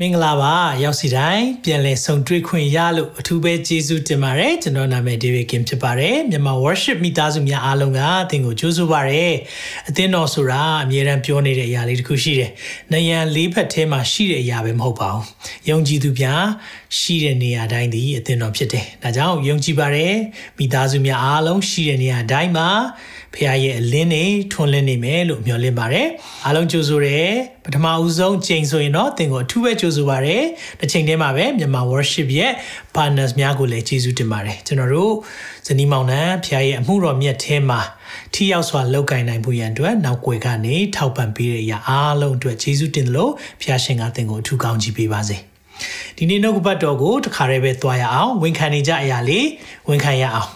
မင်္ဂလာပါရောက်စီတိုင်းပြန်လည်ဆုံတွေ့ခွင့်ရလို့အထူးပဲကျေးဇူးတင်ပါတယ်ကျွန်တော်နာမည် David Kim ဖြစ်ပါတယ်မြန်မာ worship မိသားစုများအားလုံးကအသင်ကိုကြိုးဆိုပါရစေအသင်တော်ဆိုတာအမြဲတမ်းပြောနေတဲ့အရာလေးတစ်ခုရှိတယ်။နယံလေးဖက်ထဲမှာရှိတဲ့အရာပဲမဟုတ်ပါဘူး။ယုံကြည်သူများရှိတဲ့နေရာတိုင်းဒီအသင်တော်ဖြစ်တယ်။ဒါကြောင့်ယုံကြည်ပါရစေမိသားစုများအားလုံးရှိတဲ့နေရာတိုင်းမှာ ဖခင်ရဲ့အလင်းနေထွန်းလင်းနေမယ်လို့မျှော်လင့်ပါတယ်အားလုံးကြိုဆိုတယ်ပထမဦးဆုံးချိန်ဆိုရင်တော့သင်ကိုအထူးပဲကြိုဆိုပါတယ်တစ်ချိန်တည်းမှာပဲမြန်မာ worship ရဲ့ partners များကိုလည်းကျေးဇူးတင်ပါတယ်ကျွန်တော်တို့ဇနီးမောင်နှံဖခင်ရဲ့အမှုတော်မြတ်ထဲမှာထိရောက်စွာလောက်ကင်နိုင်ဖို့ရန်အတွက်နောက်ွယ်ကနေထောက်ပံ့ပေးတဲ့အရာအားလုံးအတွက်ကျေးဇူးတင်တယ်လို့ဖခင်ရှင်ကသင်ကိုအထူးကောင်းချီးပေးပါစေ ဒီနေ့နှုတ်ကပတ်တော်ကိုတခါတည်းပဲသွားရအောင်ဝန်ခံနေကြအရာလေးဝန်ခံရအောင်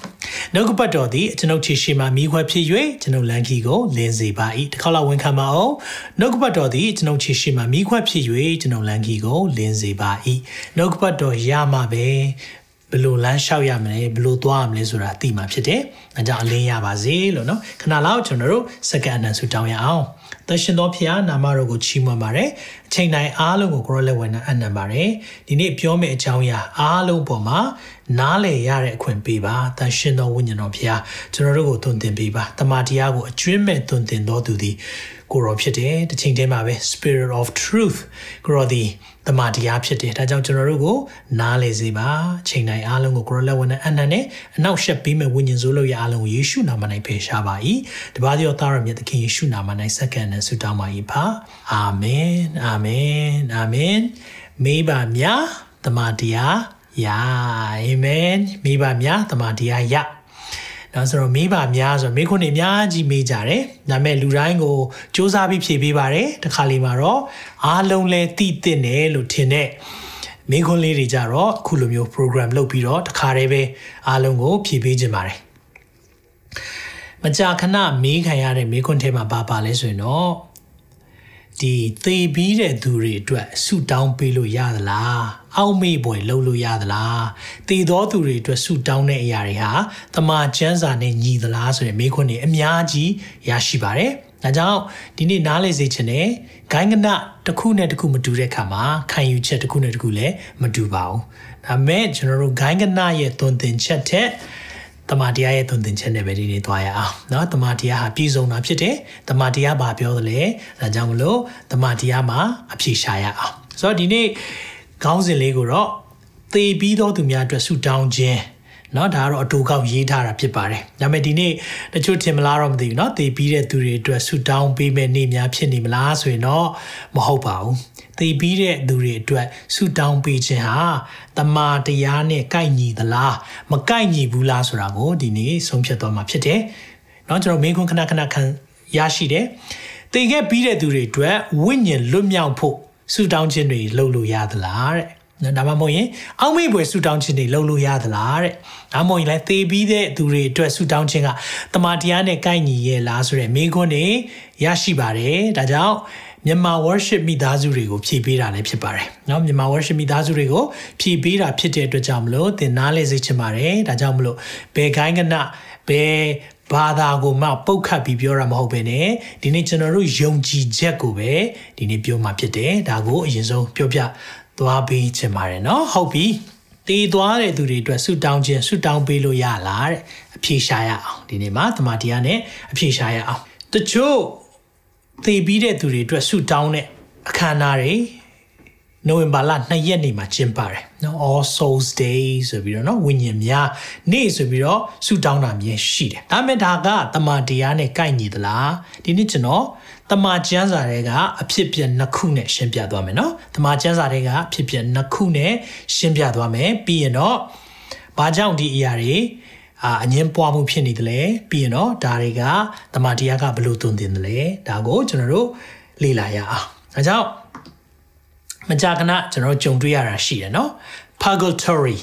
နှုတ်ကပတ်တော်သည်ကျွန်ုပ်ခြေရှိမှမိခွက်ဖြစ်၍ကျွန်ုပ်လန်ခီကိုလင်းစေပါ၏တစ်ခါလောက်ဝန်ခံပါအောင်နှုတ်ကပတ်တော်သည်ကျွန်ုပ်ခြေရှိမှမိခွက်ဖြစ်၍ကျွန်ုပ်လန်ခီကိုလင်းစေပါ၏နှုတ်ကပတ်တော်ရမှပဲ ဘယ်လိုလမ်းလျှောက်ရမလဲဘယ်လိုသွားရမလဲဆိုတာသိမှာဖြစ်တယ်။အဲကြောင့်အလင်းရပါစေလို့နော်ခဏလောက်ကျွန်တော်တို့စက္ကန့်အနံဆုတောင်းရအောင်။သရှင်တော်ဖခင်နာမတော်ကိုချီးမွမ်းပါရယ်။အချိန်တိုင်းအားလုံးကိုကိုရောလက်ဝင်အနံပါရယ်။ဒီနေ့ပြောမယ့်အကြောင်းအရာအားလုံးပေါ်မှာနားလည်ရတဲ့အခွင့်ပေးပါ။သရှင်တော်ဝိညာဉ်တော်ဖခင်ကျွန်တော်တို့ကိုသွန်သင်ပေးပါ။တမန်တရားကိုအကျွင့်မဲ့သွန်သင်တော်သူသည်ကိုရောဖြစ်တယ်။တစ်ချိန်တည်းမှာပဲ Spirit of Truth ကိုရောသည် တမန်တရားဖြစ်တယ်ဒါကြောင့်ကျွန်တော်တို့ကိုနားလေစေပါချိန်တိုင်းအားလုံးကိုကိုရလက်ဝန်နဲ့အနန္နဲ့အနောက်ရှက်ပေးမဲ့ဝိညာဉ်စိုးလို့ရအားလုံးကိုယေရှုနာမ၌ဖေရှားပါ၏တပါးသောသားရမြတ်သခင်ယေရှုနာမ၌စက္ကန့်နဲ့ဆုတောင်းပါ၏ပါအာမင်အာမင်အာမင်မေးပါမြတမန်တရားယာအာမင်မေးပါမြတမန်တရားယာ ဒါဆိုတော့မေးပါများဆိုတော့မေးခွန်းတွေအများကြီးမေးကြတယ်။ဒါပေမဲ့လူတိုင်းကိုစူးစမ်းပြီးဖြေပေးပါတယ်။တခါလေးမှာတော့အားလုံးလဲတည်တဲ့တယ်လို့ထင်တဲ့မေးခွန်းလေးတွေကြတော့အခုလိုမျိုး program လုပ်ပြီးတော့တခါတည်းပဲအားလုံးကိုဖြေပေးခြင်းပါတယ်။မကြာခဏမေးခံရတဲ့မေးခွန်းထဲမှာပါပါလဲဆိုရင်တော့ ဒီသေပြီးတဲ့သူတွေအတွက်ဆူတောင်းပေးလို့ရသလားအောက်မေ့ပွဲလုပ်လို့ရသလားသေသောသူတွေအတွက်ဆူတောင်းတဲ့အရာတွေဟာတမာကျမ်းစာနဲ့ညီသလားဆိုတဲ့မေးခွန်းတွေအများကြီးရရှိပါတယ်ဒါကြောင့်ဒီနေ့နားလည်စေချင်တယ်ဂိုင်းကနတစ်ခုနဲ့တစ်ခုမတူတဲ့ခါမှာခံယူချက်တစ်ခုနဲ့တစ်ခုလည်းမတူပါဘူးဒါပေမဲ့ကျွန်တော်တို့ဂိုင်းကနရဲ့သွန်သင်ချက်တဲ့ တမန်တရားရဲ့သွန်သင်ချက်နဲ့ပဲဒီနေ့သွားရအောင်เนาะတမန်တရားဟာပြည့်စုံတာဖြစ်တယ်တမန်တရားဘာပြောသလဲဒါကြောင့်မလို့တမန်တရားမှာအဖြေရှာရအောင်ဆိုတော့ဒီနေ့ခေါင်းစဉ်လေးကိုတော့သေပြီးသောသူများအတွက်ဆုတောင်းခြင်းเนาะဒါကတော့အတူကောက်ရေးထားတာဖြစ်ပါတယ်ဒါပေမဲ့ဒီနေ့တချို့ထင်မလားတော့မသိဘူးเนาะသေပြီးတဲ့သူတွေအတွက်ဆုတောင်းပေးမဲ့နေ့များဖြစ်နေမလားဆိုရင်တော့မဟုတ်ပါဘူး သေပြီးတဲ့သူတွေအတွက်ဆုတောင်းပေးခြင်းဟာတမာတရားနဲ့ကိုက်ညီသလားမကိုက်ညီဘူးလားဆိုတာကိုဒီနေ့ဆုံးဖြတ်သွားမှာဖြစ်တယ်เนาะကျွန်တော်မင်းခွန်းခဏခဏခံရရှိတယ်သေခဲ့ပြီးတဲ့သူတွေအတွက်ဝိညာဉ်လွတ်မြောက်ဖို့ဆုတောင်းခြင်းတွေလုပ်လို့ရသလားတဲ့နော်ဒါမှမဟုတ်ရင်အောက်မေ့ပွဲဆူတောင်းခြင်းတွေလုပ်လို့ရသလားတဲ့ဒါမှမဟုတ်ရင်လည်းသေပြီးတဲ့သူတွေအတွက်ဆူတောင်းခြင်းကတမန်တရားနဲ့ကိုက်ညီရဲ့လားဆိုတဲ့မေးခွန်းတွေရရှိပါတယ်ဒါကြောင့် မြန်မာ worship မိသားစုတွေကိုဖြည့်ပေးတာလည်းဖြစ်ပါတယ်เนาะမြန်မာ worship မိသားစုတွေကိုဖြည့်ပေးတာဖြစ်တဲ့အတွက်ကြောင့်မလို့သင်နားလဲစေချင်ပါတယ်ဒါကြောင့်မလို့ဘယ်ခိုင်းကနဘယ်ဘာသာကိုမှပုတ်ခတ်ပြီးပြောတာမဟုတ်ပဲねဒီနေ့ကျွန်တော်တို့ယုံကြည်ချက်ကိုပဲဒီနေ့ပြောမှာဖြစ်တယ်ဒါကိုအရင်ဆုံးပြောပြသွားပေးချင်ပါတယ်เนาะဟုတ်ပြီတည်သွားတဲ့သူတွေအတွက်ဆုတောင်းခြင်းဆုတောင်းပေးလို့ရလားတဲ့အဖြေရှာရအောင်ဒီနေ့မှာတမန်တရားနဲ့အဖြေရှာရအောင်တချို့ သေပြီးတဲ့သူတွေအတွက်ဆုတောင်းတဲ့အခမ်းအနားတွေနိုဝင်ဘာလ2ရက်နေ့မှာကျင်းပတယ်နော် All Souls Day ဆိုပြီးတော့နော်ဝိညာဉ်များနေ့ဆိုပြီးတော့ဆုတောင်းတာမြင်ရှိတယ်ဒါပေမဲ့ဒါကတမန်တရားနဲ့ကိုက်ညီသလားဒီနေ့ကျွန်တော်တမန်ကျမ်းစာတွေကအဖြစ်ပြက်နှစ်ခုနဲ့ရှင်းပြသွားမယ်နော်တမန်ကျမ်းစာတွေကအဖြစ်ပြက်နှစ်ခုနဲ့ရှင်းပြသွားမယ်ပြီးရင်တော့ဘာကြောင့်ဒီအရာတွေ အာအငင်းပွားမှုဖြစ်နေတယ်လေပြီးရင်တော့ဒါတွေကတမန်တရားကဘလို့သွန်သင်တယ်လဲဒါကိုကျွန်တော်တို့လေ့လာရအောင်ဒါကြောင့်မကြာခဏကျွန်တော်ကြုံတွေ့ရတာရှိတယ်နော် purgatory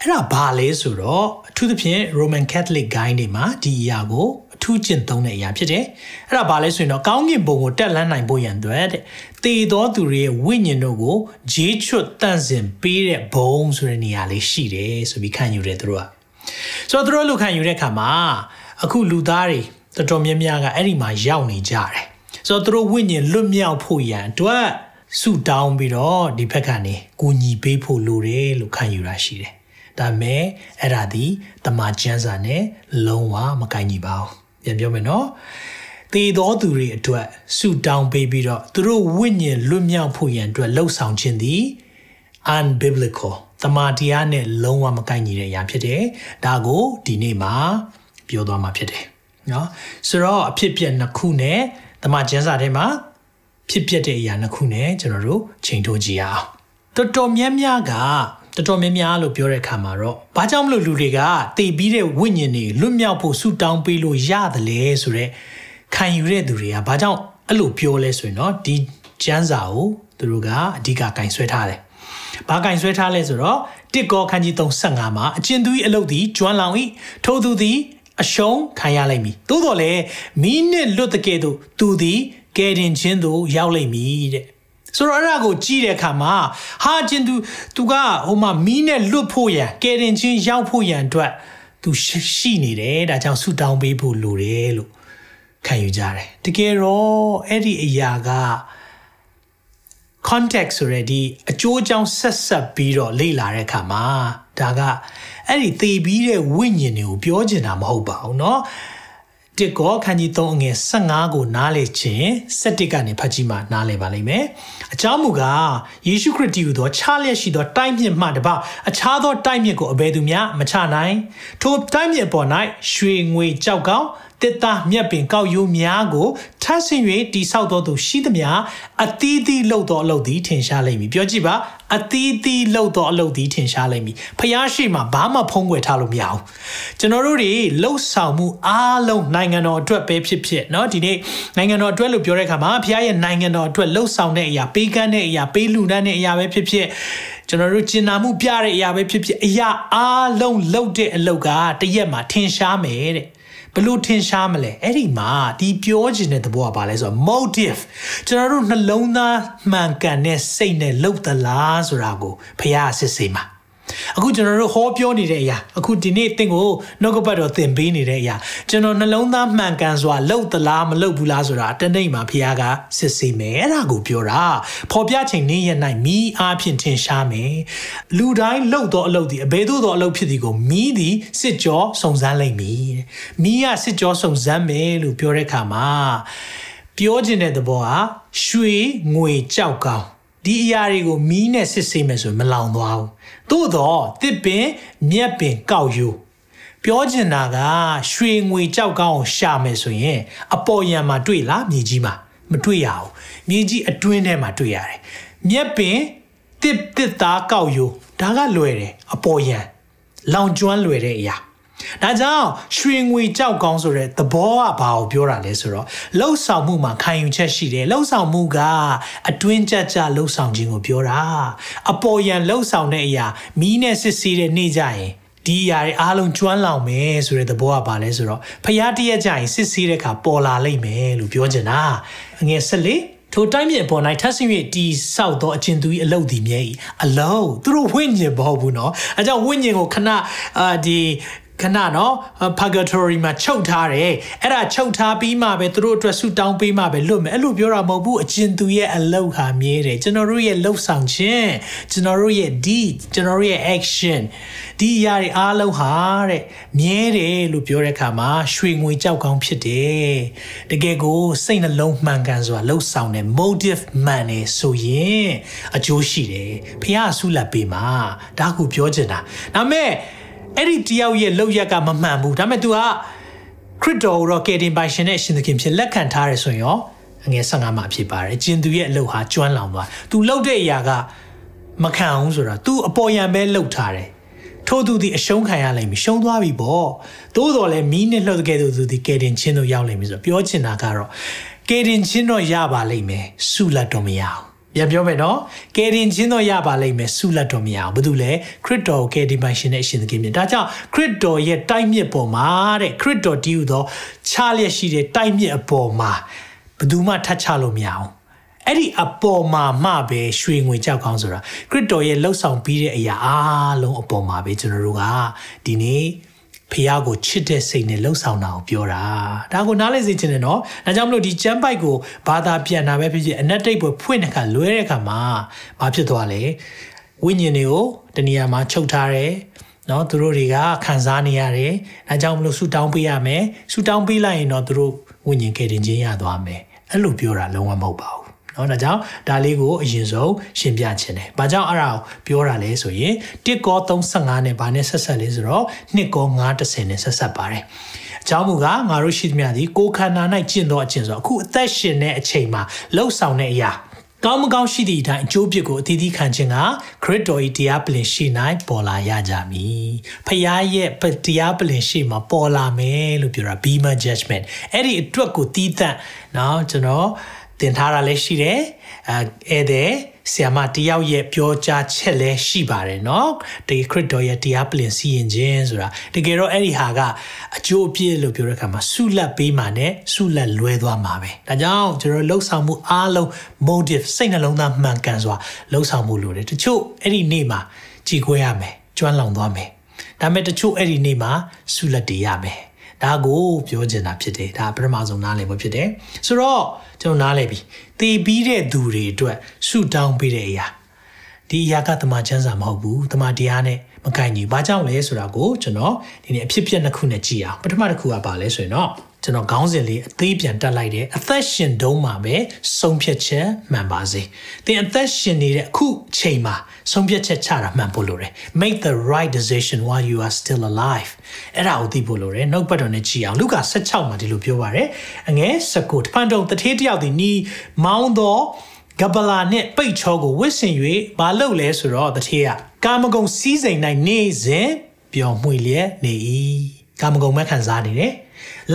အဲ့ဒါဘာလဲဆိုတော့အထူးသဖြင့် Roman Catholic Guide တွေမှာဒီအရာကိုအထူးကျင့်သုံးတဲ့အရာဖြစ်တယ်အဲ့ဒါဘာလဲဆိုရင်တော့ကောင်းကင်ဘုံကိုတက်လန်းနိုင်ဖို့ရန်အတွက်တဲ့တေသောသူတွေရဲ့ဝိညာဉ်တို့ကိုဂျေးချွတ်တန့်စင်ပေးတဲ့ဘုံဆိုတဲ့နေရာလေးရှိတယ်ဆိုပြီးခံယူတယ်သူတို့က ဆိုတော့သူတို့လူခံယူတဲ့အခါမှာအခုလူသားတွေတော်တော်များများကအဲ့ဒီမှာရောက်နေကြတယ်ဆိုတော့သူတို့ဝိညာဉ်လွတ်မြောက်ဖို့ရန်အတွက်ဆူတောင်းပြီးတော့ဒီဘက်ကနေကိုညီပေးဖို့လိုတယ်လို့ခံယူတာရှိတယ်ဒါမဲ့အဲ့ဒါဒီတမန်ကျမ်းစာနဲ့လုံးဝမကိုင်းညီပါဘူးပြန်ပြောမယ်နော်သေသောသူတွေအတွက်ဆူတောင်းပေးပြီးတော့သူတို့ဝိညာဉ်လွတ်မြောက်ဖို့ရန်အတွက်လှုပ်ဆောင်ခြင်းသည် unbiblical တမန်တရားနဲ့လုံးဝမကိုင်းညီတဲ့အရာဖြစ်တယ်ဒါကိုဒီနေ့မှာပြောသွားမှာဖြစ်တယ်နော်ဆိုတော့အဖြစ်ပြက်နှစ်ခုနဲ့တမန်ကျမ်းစာထဲမှာဖြစ်ပျက်တဲ့အရာနှစ်ခုနဲ့ကျွန်တော်တို့ချိန်ထိုးကြည့်အောင်တော်တော်များများကတော်တော်များများလို့ပြောတဲ့အခါမှာတော့ဘာကြောင့်မလို့လူတွေကတည်ပြီးတဲ့ဝိညာဉ်တွေလွတ်မြောက်ဖို့ဆူတောင်းပေးလို့ရတယ်လေဆိုတော့ခံယူတဲ့သူတွေကဘာကြောင့်အဲ့လိုပြောလဲဆိုရင်တော့ဒီကျမ်းစာကိုသူတို့ကအဓိကကင်ဆွဲထားတယ်။ ဘာကင်ဆွဲထားလဲဆိုတော့တစ်ကောခန်းကြီး35မှာအကျဉ်သူ၏အလုတ်သည်ကျွမ်းလောင်၏ထို့သူသည်အရှုံးခံရလိမ့်မည်။သို့တော်လည်းမိနစ်လွတ်တဲ့ကဲ့သို့သူသည်ကယ်တင်ခြင်းသို့ရောက်လိမ့်မည်တဲ့ဆိုတော့အဲ့ဒါကိုကြည့်တဲ့အခါမှာဟာချင်းသူသူကဟိုမှာမီးနဲ့လွတ်ဖို့ရန်ကယ်တင်ခြင်းရောက်ဖို့ရန်အတွက်သူရှိနေတယ်ဒါကြောင့်ဆူတောင်းပေးဖို့လိုတယ်လို့ခံယူကြတယ်တကယ်တော့အဲ့ဒီအရာက context ဆိုရယ်ဒီအကျိုးအကြောင်းဆက်ဆက်ပြီးတော့လေ့လာတဲ့အခါမှာဒါကအဲ့ဒီသေပြီးတဲ့ဝိညာဉ်တွေကိုပြောချင်တာမဟုတ်ပါဘူးเนาะတစ်ကောခန်းကြီး3အငယ်15ကိုနားလေခြင်း7ကနေဖတ်ကြည့်မှနားလေပါလိမ့်မယ်။အကြောင်းမူကားယေရှုခရစ်တည်ဟူသောခြားလျက်ရှိသောတိုက်မြစ်မှတပါအခြားသောတိုက်မြစ်ကိုအဘယ်သူမျှမချနိုင်။ထိုတိုက်မြစ်ပေါ်၌ရွှေငွေကြောက်ကောင်း တစ်သားမြက်ပင်ကောက်ရိုးများကိုထပ်ဆင်၍တိဆောက်တော်သူရှိသမျှအသီးသီးလှုပ်တော်အလုပ်သည်ထင်ရှားလိမ့်မည်ပြောကြည့်ပါအသီးသီးလှုပ်တော်အလုပ်သည်ထင်ရှားလိမ့်မည်ဖျားရှိမှဘာမှဖုံးကွယ်ထားလို့မရဘူးကျွန်တော်တို့တွေလှုပ်ဆောင်မှုအားလုံးနိုင်ငံတော်အတွက်ပဲဖြစ်ဖြစ်เนาะဒီနေ့နိုင်ငံတော်အတွက်လို့ပြောတဲ့အခါမှာဖျားရဲ့နိုင်ငံတော်အတွက်လှုပ်ဆောင်တဲ့အရာပေးကမ်းတဲ့အရာပေးလူတန်းတဲ့အရာပဲဖြစ်ဖြစ်ကျွန်တော်တို့ကျင်နာမှုပြတဲ့အရာပဲဖြစ်ဖြစ်အရာအားလုံးလှုပ်တဲ့အလုပ်ကတရက်မှာထင်ရှားမယ်တဲ့ ဘလို့ထင်ရှားမလဲအဲ့ဒီမှာဒီပြောချင်တဲ့သဘောကဘာလဲဆိုတော့ motive ကျွန်တော်တို့နှလုံးသားမှန်ကန်တဲ့စိတ်နဲ့လှုပ်သလားဆိုတာကိုဖះစစ်စေမှာ အခုကျွန်တော်တို့ဟောပြောနေတဲ့အရာအခုဒီနေ့သင်ကိုနှုတ်ကပတ်တော်သင်ပေးနေတဲ့အရာကျွန်တော်နှလုံးသားမှန်ကန်စွာလှုပ်သလားမလှုပ်ဘူးလားဆိုတာတနေ့မှာဖခင်ကစစ်ဆေးမယ်အဲ့ဒါကိုပြောတာဖော်ပြချိန်နေ့ရက်၌မိအားဖြင့်ထင်ရှားမယ်လူတိုင်းလှုပ်သောအလုပ်သည်အဘယ်သို့သောအလုပ်ဖြစ်သည်ကိုမိသည်စစ်ကြောစုံစမ်းလိမ့်မည်မိကစစ်ကြောစုံစမ်းမယ်လို့ပြောတဲ့အခါမှာပြောခြင်းတဲ့သဘောကရွှေငွေကြောက်ကောင်း ဒီအရာတွေကိုမီးနဲ့စစ်ဆေးမယ်ဆိုရင်မလောင်သွားဘူးသို့တော့တစ်ပင်မြက်ပင်ကောက်ယူပြောချင်တာကရွှေငွေကြောက်ကောင်းကိုရှာမယ်ဆိုရင် အပေါ်ယံမှာတွေ့လားမြေကြီးမှာမတွေ့ရဘူးမြေကြီးအတွင်းထဲမှာတွေ့ရတယ်မြက်ပင်တစ်တစ်သားကောက်ယူဒါကလွယ်တယ်အပေါ်ယံလောင်ကျွမ်းလွယ်တဲ့အရာ ဒါကြောင့်ရွှေငွေကြောက်ကောင်းဆိုတဲ့သဘောကဘာကိုပြောတာလဲဆိုတော့လှုပ်ဆောင်မှုမှာခံယူချက်ရှိတယ်လှုပ်ဆောင်မှုကအတွင်းကြကြလှုပ်ဆောင်ခြင်းကိုပြောတာအပေါ်ယံလှုပ်ဆောင်တဲ့အရာမီးနဲ့စစ်ဆေးတဲ့နေ့ကြရင်ဒီအရာတွေအားလုံးကျွမ်းလောင်မယ်ဆိုတဲ့သဘောကဘာလဲဆိုတော့ဖျားတရက်ကြရင်စစ်ဆေးတဲ့အခါပေါ်လာလိမ့်မယ်လို့ပြောချင်တာအငယ်၁၄ထိုတိုင်းမြေပေါ်၌ထပ်ဆင့်၍တီဆောက်သောအကျဉ်သူ၏အလုတ်သည်မြဲ၏အလုံးသူတို့ဝိညာဉ်မဟုတ်ဘူးเนาะအဲကြောင့်ဝိညာဉ်ကိုခဏအာဒီ ခဏနော် purgatory မှာချုပ်ထားတယ်အဲ့ဒါချုပ်ထားပြီးမှပဲသူတို့အတွက်ဆူတောင်းပေးမှပဲလွတ်မယ်အဲ့လိုပြောတာမဟုတ်ဘူးအကျဉ်သူရဲ့အလုပ်ဟာမြဲတယ်ကျွန်တော်တို့ရဲ့လှုပ်ဆောင်ခြင်းကျွန်တော်တို့ရဲ့ deed ကျွန်တော်တို့ရဲ့ action ဒီအရာတွေအားလုံးဟာတဲ့မြဲတယ်လို့ပြောတဲ့အခါမှာရွှေငွေကြောက်ကောင်းဖြစ်တယ်တကယ်ကိုစိတ်နှလုံးမှန်ကန်စွာလှုပ်ဆောင်တဲ့ motive မှန်နေဆိုရင်အကျိုးရှိတယ်ဖះဆူလက်ပေးမှာဒါကိုပြောချင်တာဒါပေမဲ့ အဲ့ဒီတယောက်ရဲ့လောက်ရက်ကမမှန်ဘူးဒါပေမဲ့ तू ကခရစ်တော်ရောကေတင်ပိုင်ရှင်နဲ့ရှင်သခင်ဖြစ်လက်ခံထားရဆိုရင်ရောအငယ်15မှာဖြစ်ပါတယ်ကျင်သူရဲ့အလုပ်ဟာကျွမ်းလောင်သွား तू လောက်တဲ့အရာကမခံအောင်ဆိုတာ तू အပေါ်ယံပဲလှုပ်ထားတယ်ထို့သူသည်အရှုံးခံရလိမ့်မည်ရှုံးသွားပြီပေါ့သို့တော်လည်းမီးနဲ့လှုပ်တဲ့သူသည်ကေတင်ချင်းတို့ရောက်လိမ့်မည်ဆိုပြောချင်တာကတော့ကေတင်ချင်းတော့ရပါလိမ့်မယ်ဆုလက်တော့မရအောင် ပြန်ပြောမယ်နော်ကယ်တင်ခြင်းတော့ရပါလိမ့်မယ်ဆုလက်တော်မရအောင်ဘာလို့လဲခရစ်တော်ကယ်တင်ပိုင်ရှင်တဲ့အရှင်သခင်မြင်ဒါကြောင့်ခရစ်တော်ရဲ့တိုက်မြစ်ပေါ်မှာတဲ့ခရစ်တော်တည်ဟူသောချလျက်ရှိတဲ့တိုက်မြစ်အပေါ်မှာဘယ်သူမှထတ်ချလို့မရအောင်အဲ့ဒီအပေါ်မှာမှပဲရွှေငွေကြောက်ကောင်းဆိုတာခရစ်တော်ရဲ့လှုပ်ဆောင်ပြီးတဲ့အရာအားလုံးအပေါ်မှာပဲကျွန်တော်တို့ကဒီနေ့ ဖះကိုချစ်တဲ့စိတ်နဲ့လှုပ်ဆောင်တာကိုပြောတာဒါကိုနားလည်စေချင်တယ်နော်ဒါကြောင့်မလို့ဒီကျမ်းပိုက်ကိုဘာသာပြန်တာပဲဖြစ်ဖြစ်အနက်တိတ်ပွဲဖွင့်တဲ့ခါလွဲတဲ့ခါမှာဘာဖြစ်သွားလဲဝိညာဉ်တွေကိုတနေရာမှာချုပ်ထားတယ်နော်သူတို့တွေကခံစားနေရတယ်ဒါကြောင့်မလို့ဆူတောင်းပေးရမယ်ဆူတောင်းပေးလိုက်ရင်တော့သူတို့ဝိညာဉ်ကယ်တင်ခြင်းရသွားမယ်အဲ့လိုပြောတာလုံးဝမဟုတ်ပါဘူး เนาะဒါကြောင့်ဒါလေးကိုအရင်ဆုံးရှင်းပြခြင်းတယ်။ဘာကြောင့်အဲ့ဒါကိုပြောတာလဲဆိုရင်တစ်ကော35နဲ့ဘာနဲ့ဆက်ဆက်လဲဆိုတော့နှစ်ကော930နဲ့ဆက်ဆက်ပါတယ်။အကြောင်းမူကားငါတို့ရှိသမျှသည်ကိုယ်ခန္ဓာ၌ကျင့်သောအကျင့်ဆိုအခုအသက်ရှင်တဲ့အချိန်မှာလှုပ်ဆောင်တဲ့အရာကောင်းမကောင်းရှိသည့်အတိုင်းအကျိုးပြစ်ကိုအသီးသီးခံခြင်းကခရစ်တော်၏တရားပလင်ရှိ၌ပေါ်လာရကြမည်။ဖခင်ရဲ့တရားပလင်ရှိမှာပေါ်လာမယ်လို့ပြောတာ Bema judgment အဲ့ဒီအတွက်ကိုတီးသန့်เนาะကျွန်တော် တင်ထားတာလည်းရှိတယ်အဲဧည့်သည်ဆီယမတယောက်ရဲ့ပြောကြားချက်လည်းရှိပါတယ်เนาะဒီခရစ်တော်ရဲ့တရားပလင်စီရင်ခြင်းဆိုတာတကယ်တော့အဲ့ဒီဟာကအကျိုးအပြည့်လို့ပြောတဲ့အခါမှာဆုလက်ပေးမှနဲ့ဆုလက်လွဲသွားမှာပဲဒါကြောင့်ကျွန်တော်လှုပ်ဆောင်မှုအားလုံး motive စိတ်နှလုံးသားမှန်ကန်စွာလှုပ်ဆောင်မှုလိုတယ်တချို့အဲ့ဒီနေ့မှာကြည်ခွဲရမယ်ကျွမ်းလောင်သွားမယ်ဒါပေမဲ့တချို့အဲ့ဒီနေ့မှာဆုလက်တည်ရမယ် ဒါကိုပြောချင်တာဖြစ်တယ်ဒါပထမဆုံးနားလည်ဖို့ဖြစ်တယ်ဆိုတော့ကျွန်တော်နားလည်ပြီတည်ပြီးတဲ့သူတွေအတွက်ဆုတောင်းပေးတဲ့အရာဒီအရာကတမန်ကျမ်းစာမဟုတ်ဘူးတမန်တရားနဲ့မကိုင်ညီဘာကြောင့်လဲဆိုတာကိုကျွန်တော်ဒီနေ့အဖြစ်ပြက်နှစ်ခုနဲ့ကြည့်အောင်ပထမတစ်ခုကပါလဲဆိုရင်တော့ ကျွန်တော်ခေါင်းစဉ်လေးအသေးပြန်တက်လိုက်တယ်အသက်ရှင်တုံးမှာပဲဆုံးဖြတ်ချက်မှန်ပါစေသင်အသက်ရှင်နေတဲ့အခုချိန်မှာဆုံးဖြတ်ချက်ချတာမှန်ဖို့လိုတယ် make the right decision while you are still alive အဲ့ဒါကိုသိဖို့လိုတယ်နှုတ်ပတ်တော်နဲ့ကြည်အောင်လူကာ16မှာဒီလိုပြောပါတယ်အငယ်19တပန်တုံတထေးတယောက်ဒီနီးမောင်းတော့ဂဗလာနဲ့ပိတ်ချောကိုဝစ်ဆင်၍မလုပ်လဲဆိုတော့တထေးကကာမဂုဏ်စည်းစိမ်၌နေစဉ်ပျော်မွေလျက်နေ၏ကာမဂုဏ်မဲ့ခံစားနေတယ်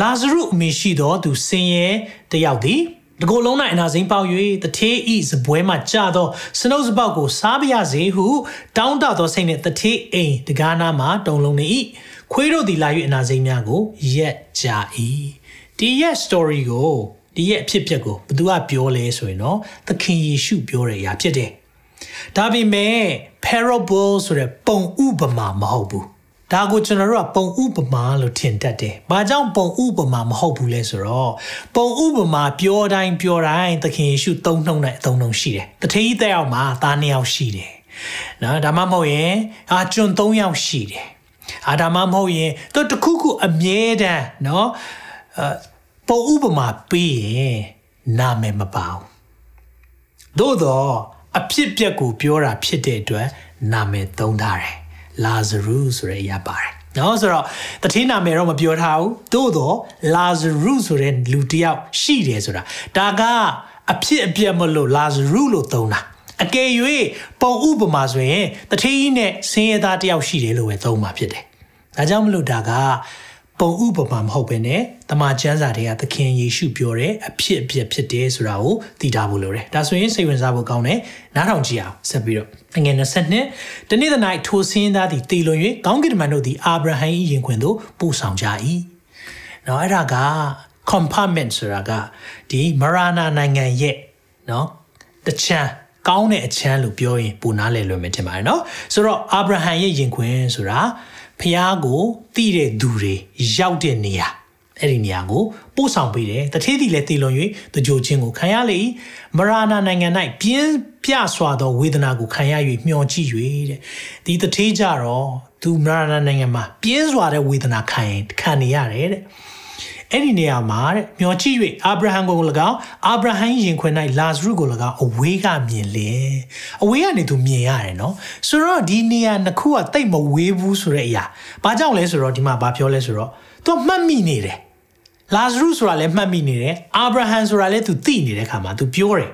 လာဇရုအမိရှိသောသူဆင်းရဲတယောက်သည်တကိုယ်လုံး၌အနာစိမ်းပေါက်၍တထေးဤစပွဲမှကြသောစနှုတ်စပေါက်ကိုစားပါရစေဟုတောင်းတသောစိတ်နှင့်တထေးအိမ်တကားနာမှတုံလုံးနေ၏ခွေးတို့သည်လာ၍အနာစိမ်းများကိုရက်ကြ၏ဒီရဲ့ story ကိုဒီရဲ့အဖြစ်အပျက်ကိုဘသူကပြောလဲဆိုရင်တော့သခင်ယေရှုပြောတဲ့အရာဖြစ်တယ်ဒါပေမဲ့ parable ဆိုတဲ့ပုံဥပမာမဟုတ်ဘူး ဒါကိုကျွန်တော်တို့ကပုံဥပမာလို့ထင်တတ်တယ်။ဘာကြောင့်ပုံဥပမာမဟုတ်ဘူးလဲဆိုတော့ပုံဥပမာပြောတိုင်းပြောတိုင်းသခင်ယေရှုသုံးနှုံနဲ့အသုံးနှုံရှိတယ်။တထေးကြီးတဲ့အောင်မှာသားနှစ်ယောက်ရှိတယ်။နော်ဒါမှမဟုတ်ရင်အာကျွန်သုံးယောက်ရှိတယ်။အာဒါမှမဟုတ်ရင်တို့တခုခုအမြဲတမ်းနော်အပုံဥပမာပေးရင်နာမည်မပါဘူး။သို့တော့အဖြစ်ပြက်ကိုပြောတာဖြစ်တဲ့အတွက်နာမည်သုံးထားတယ်။ လာဇရုဆိုတဲ့အရာပါတယ်နော်ဆိုတော့တတိနာမည်တော့မပြောထားဘူးသို့တော့လာဇရုဆိုတဲ့လူတစ်ယောက်ရှိတယ်ဆိုတာဒါကအဖြစ်အပျက်မလို့လာဇရုလို့သုံးတာအကယ်၍ပုံဥပမာဆိုရင်တတိကြီးနဲ့ဆင်းရဲသားတယောက်ရှိတယ်လို့ပဲသုံးမှာဖြစ်တယ်ဒါကြောင့်မလို့ဒါက ပုံဥပမာမဟုတ်ဘဲနဲ့တမန်ကျမ်းစာတွေကသခင်ယေရှုပြောတဲ့အဖြစ်အပျက်ဖြစ်တယ်ဆိုတာကိုသိထားဖို့လိုတယ်ဒါဆိုရင်စိတ်ဝင်စားဖို့ကောင်းတယ်နားထောင်ကြည့်အောင်ဆက်ပြီးတော့ငွေ22တနေ့သ၌ထိုစင်းသားသည်တည်လွန်၍ကောင်းကင်တမန်တို့သည်အာဗြဟံ၏ယင်ခွင်သို့ပို့ဆောင်ကြ၏နော်အဲ့ဒါက compartment ဆိုတာကဒီမရာနာနိုင်ငံရဲ့နော်တချမ်းကောင်းတဲ့အချမ်းလို့ပြောရင်ပိုနားလည်လွယ်မယ်ထင်ပါတယ်နော်ဆိုတော့အာဗြဟံရဲ့ယင်ခွင်ဆိုတာ ဖျားကိုတိတဲ့သူတွေရောက်တဲ့နေရာအဲ့ဒီနေရာကိုပို့ဆောင်ပေးတယ်တထေးသည်လည်းတည်လွန်၍တကြိုချင်းကိုခံရလေမရာနာနိုင်ငံ၌ပြင်းပြစွာသောဝေဒနာကိုခံရ၍မျောကြည့်၍တဲ့ဒီတထေးကြတော့သူမရာနာနိုင်ငံမှာပြင်းစွာတဲ့ဝေဒနာခံရင်ခံနေရတယ်တဲ့ အဲ့ဒီနေရာမှာတဲ့မျောကြည့်၍အာဗြဟံကို၎င်းအာဗြဟံရင်ခွင်၌လာဇရုကို၎င်းအဝေးကမြင်လေအဝေးကနေသူမြင်ရတယ်နော်ဆိုတော့ဒီနေရာနှစ်ခုကတိတ်မဝေးဘူးဆိုတဲ့အရာဘာကြောင့်လဲဆိုတော့ဒီမှာဘာပြောလဲဆိုတော့သူမှတ်မိနေတယ်လာဇရုဆိုတာလည်းမှတ်မိနေတယ်အာဗြဟံဆိုတာလည်းသူသိနေတဲ့ခါမှာသူပြောတယ်